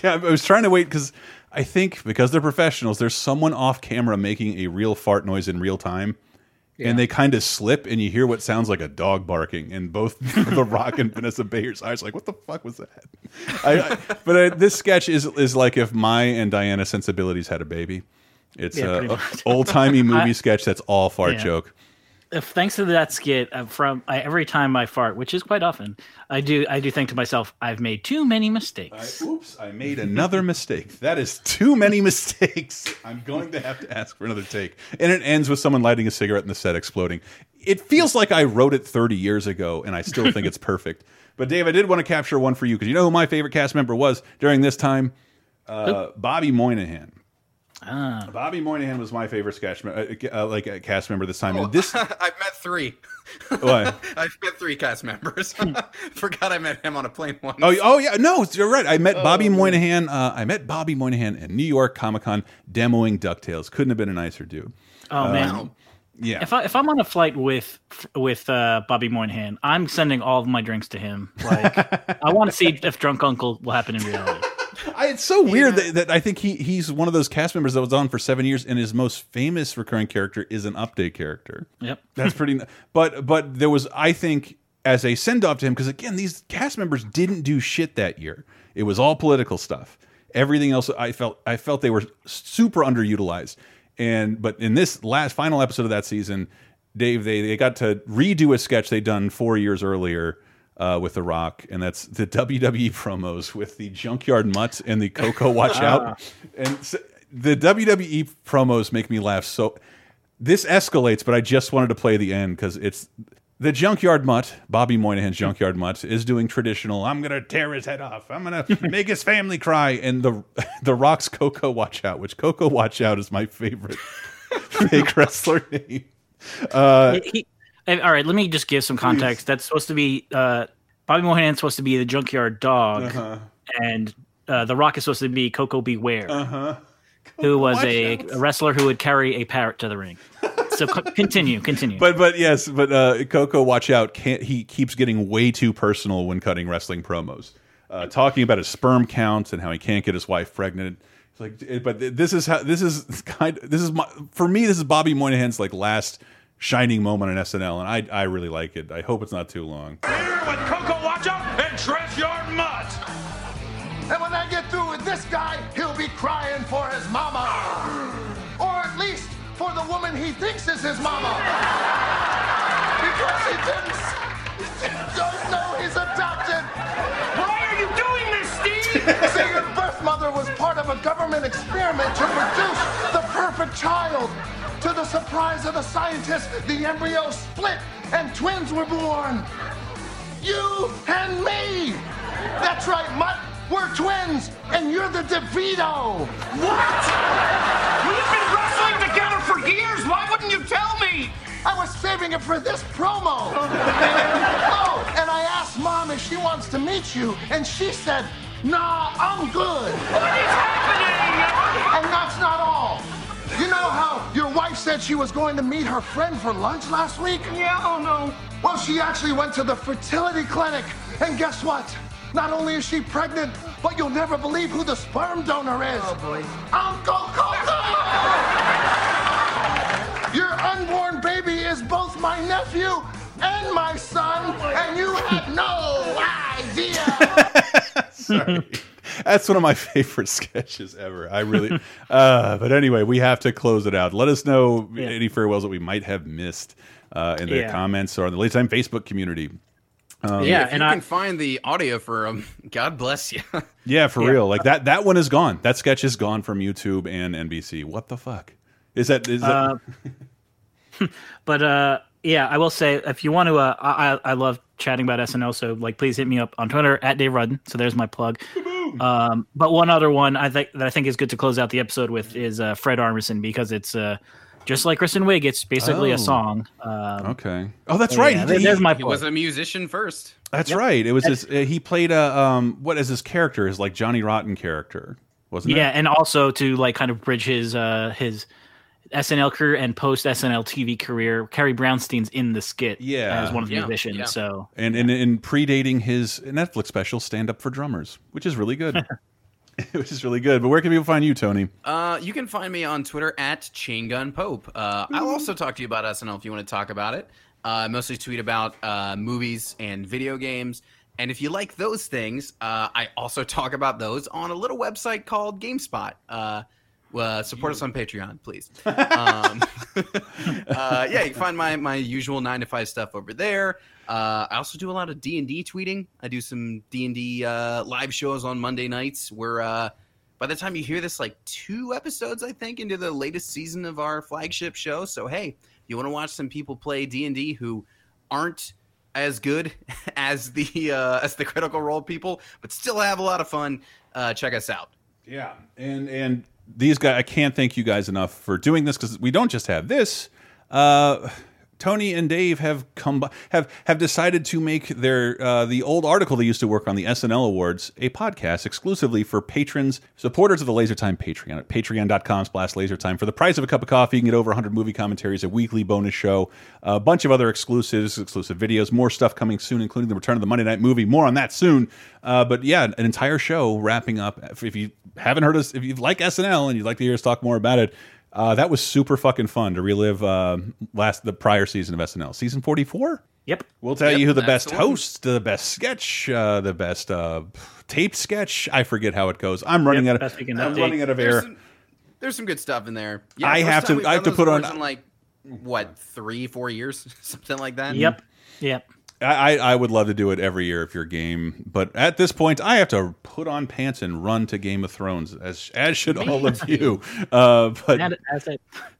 Yeah, I was trying to wait because I think because they're professionals, there's someone off camera making a real fart noise in real time. And they kind of slip, and you hear what sounds like a dog barking. And both The Rock and Vanessa Bayer's eyes, like, what the fuck was that? I, I, but uh, this sketch is is like if my and Diana sensibilities had a baby. It's Yeah, a, pretty old timey movie I- sketch that's all fart Yeah. joke. If, thanks to that skit, uh, from I, every time I fart, which is quite often, I do I do think to myself, I've made too many mistakes. oops, I made another mistake. That is too many mistakes. I'm going to have to ask for another take. And it ends with someone lighting a cigarette and the set exploding. It feels like I wrote it 30 years ago, and I still think it's perfect. But Dave, I did want to capture one for you because you know who my favorite cast member was during this time? Uh, Bobby Moynihan. Ah. Bobby Moynihan was my favorite sketch, uh, uh, like a cast member this time. Oh, And this, I've met three. What? I've met three cast members. Forgot I met him on a plane once. Oh, oh yeah, no, you're right. I met Oh, Bobby man. Moynihan. Uh, I met Bobby Moynihan at New York Comic Con demoing Ducktales. Couldn't have been a nicer dude. Oh Um, man. yeah. If I if I'm on a flight with with uh, Bobby Moynihan, I'm sending all of my drinks to him. Like I want to see if Drunk Uncle will happen in reality. I, it's so weird that, that I think he he's one of those cast members that was on for seven years, and his most famous recurring character is an update character. Yep, that's pretty. But but there was I think as a send off to him because again these cast members didn't do shit that year. It was all political stuff. Everything else I felt I felt they were super underutilized. And but in this last final episode of that season, Dave they they got to redo a sketch they'd done four years earlier uh, with The Rock, and that's the WWE promos with the Junkyard Mutt and the Coco Watch Ah. Out. And s the WWE promos make me laugh so. This escalates, but I just wanted to play the end because it's the Junkyard Mutt, Bobby Moynihan's Junkyard Mutt, is doing traditional. I'm gonna tear his head off. I'm gonna make his family cry. And the the Rock's Coco Watch Out, which Coco Watch Out is my favorite fake wrestler name. Uh, He- he- all right, let me just give some context. That's supposed to be uh, Bobby Moynihan's supposed to be the junkyard dog, Uh-huh. and uh, The Rock is supposed to be Koko B. Ware, uh-huh. who was a, a wrestler who would carry a parrot to the ring. So co- continue, continue. But but yes, but uh, Coco, watch out! Can't, he keeps getting way too personal when cutting wrestling promos, uh, talking about his sperm count and how he can't get his wife pregnant. It's like, eh, but this is how this is kind. This is my for me. This is Bobby Moynihan's like last shining moment on SNL, and I I really like it. I hope it's not too long. Here with Coco Watch Out and Trev Yard Mutt. And when I get through with this guy, he'll be crying for his mama. Or at least for the woman he thinks is his mama. Because he thinks, don't know he's adopted. Why are you doing this, Steve? See, your birth mother was part of a government experiment to produce the perfect child. To the surprise of the scientists, the embryo split and twins were born. You and me. That's right, Mutt. We're twins, and you're the DeVito. What? We've been wrestling together for years. Why wouldn't you tell me? I was saving it for this promo. oh, and I asked Mom if she wants to meet you, and she said, Nah, I'm good. What is happening? And that's not all. You know how your wife said she was going to meet her friend for lunch last week? Yeah, oh no. Well, she actually went to the fertility clinic, and guess what? Not only is she pregnant, but you'll never believe who the sperm donor is. Oh boy. Uncle Coco! Your unborn baby is both my nephew and my son, and you had no idea. Sorry. That's one of my favorite sketches ever. I really, uh, but anyway, we have to close it out. Let us know any farewells that we might have missed uh, in the Yeah. comments or on the Laser Time Facebook community. Um, if you can find the audio for um, God bless you. yeah, for Yeah. real. Like that, that one is gone. That sketch is gone from YouTube and NBC. What the fuck? Is that, is that, Uh, but uh, yeah, I will say if you want to, uh, I I I love chatting about SNL. So like, please hit me up on Twitter at Dave Rudden. So there's my plug. Um, but one other one I think that I think is good to close out the episode with is uh, Fred Armisen because it's uh, just like Kristen Wiig. It's basically Oh. a song. Um, okay. Oh, that's right. there- He- there's my point. He was a musician first. That's right. It was his, uh, he played a, um, what is his character? His like Johnny Rotten character, wasn't yeah, it? and also to like kind of bridge his uh his SNL career and post SNL TV career. Carrie Brownstein's in the skit Yeah. as one of the Yeah, musicians. yeah. So and and, and predating his Netflix special, Stand Up for Drummers, which is really good. which is really good. But where can people find you, Tony? Uh, you can find me on Twitter at Chain Gun Pope. Uh, I'll also talk to you about SNL if you want to talk about it. Uh, mostly tweet about uh, movies and video games. And if you like those things, uh, I also talk about those on a little website called GameSpot. Uh, well, support us on Patreon, please. um, uh, yeah, you can find my my usual nine to five stuff over there. Uh, I also do a lot of D and D tweeting. I do some D and D uh, live shows on Monday nights. Where uh, by the time you hear this, like two episodes, I think, into the latest season of our flagship show. So hey, if you want to watch some people play D and D who aren't as good as the uh, as the Critical Role people, but still have a lot of fun, uh, check us out. Yeah, and and these guys, I can't thank you guys enough for doing this because we don't just have this. Uh, Tony and Dave have come have have decided to make their uh, the old article they used to work on the SNL Awards a podcast exclusively for patrons, supporters of the Laser Time Patreon at patreon.com slash lasertime. For the price of a cup of coffee, you can get over 100 movie commentaries, a weekly bonus show, a bunch of other exclusives, exclusive videos, more stuff coming soon, including the return of the Monday Night Movie. More on that soon. Uh, but yeah, an entire show wrapping up. If you haven't heard us, if you like SNL and you'd like to hear us talk more about it, uh, that was super fucking fun to relive uh, last the prior season of SNL, season forty four. Yep, we'll tell Yep, you who the that's best the host, the best sketch, uh, the best uh, taped sketch. I forget how it goes. I'm running Yep, out of I'm update. running out of There's air. some, there's some good stuff in there. I have to- I have to put on- in like what three, four years, something like that. Yep. Yep. I, I would love to do it every year if you're game, but at this point, I have to put on pants and run to Game of Thrones, as as should all of you. Uh, but And as I-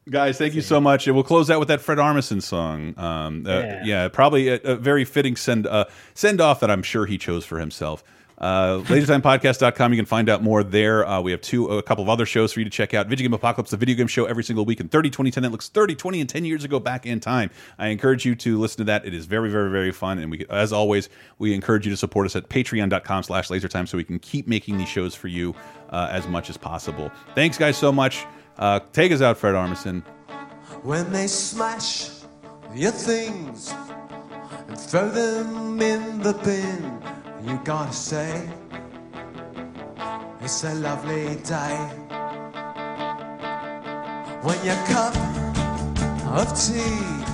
guys, thank you so much. And we'll close out with that Fred Armisen song. Um, uh, yeah. Yeah. probably a, a very fitting send uh, send off that I'm sure he chose for himself. Uh, LaserTimePodcast.com. You can find out more there. Uh, we have two, a couple of other shows for you to check out. Video Game Apocalypse, the video game show every single week in 30, 20, 10. That looks 30, 20, and 10 years ago back in time. I encourage you to listen to that. It is very, very, very fun. And we, as always, we encourage you to support us at patreon.com slash lasertime so we can keep making these shows for you uh, as much as possible. Thanks, guys, so much. Uh, take us out, Fred Armisen. when they smash your things and throw them in the bin. You gotta say, it's a lovely day. When your cup of tea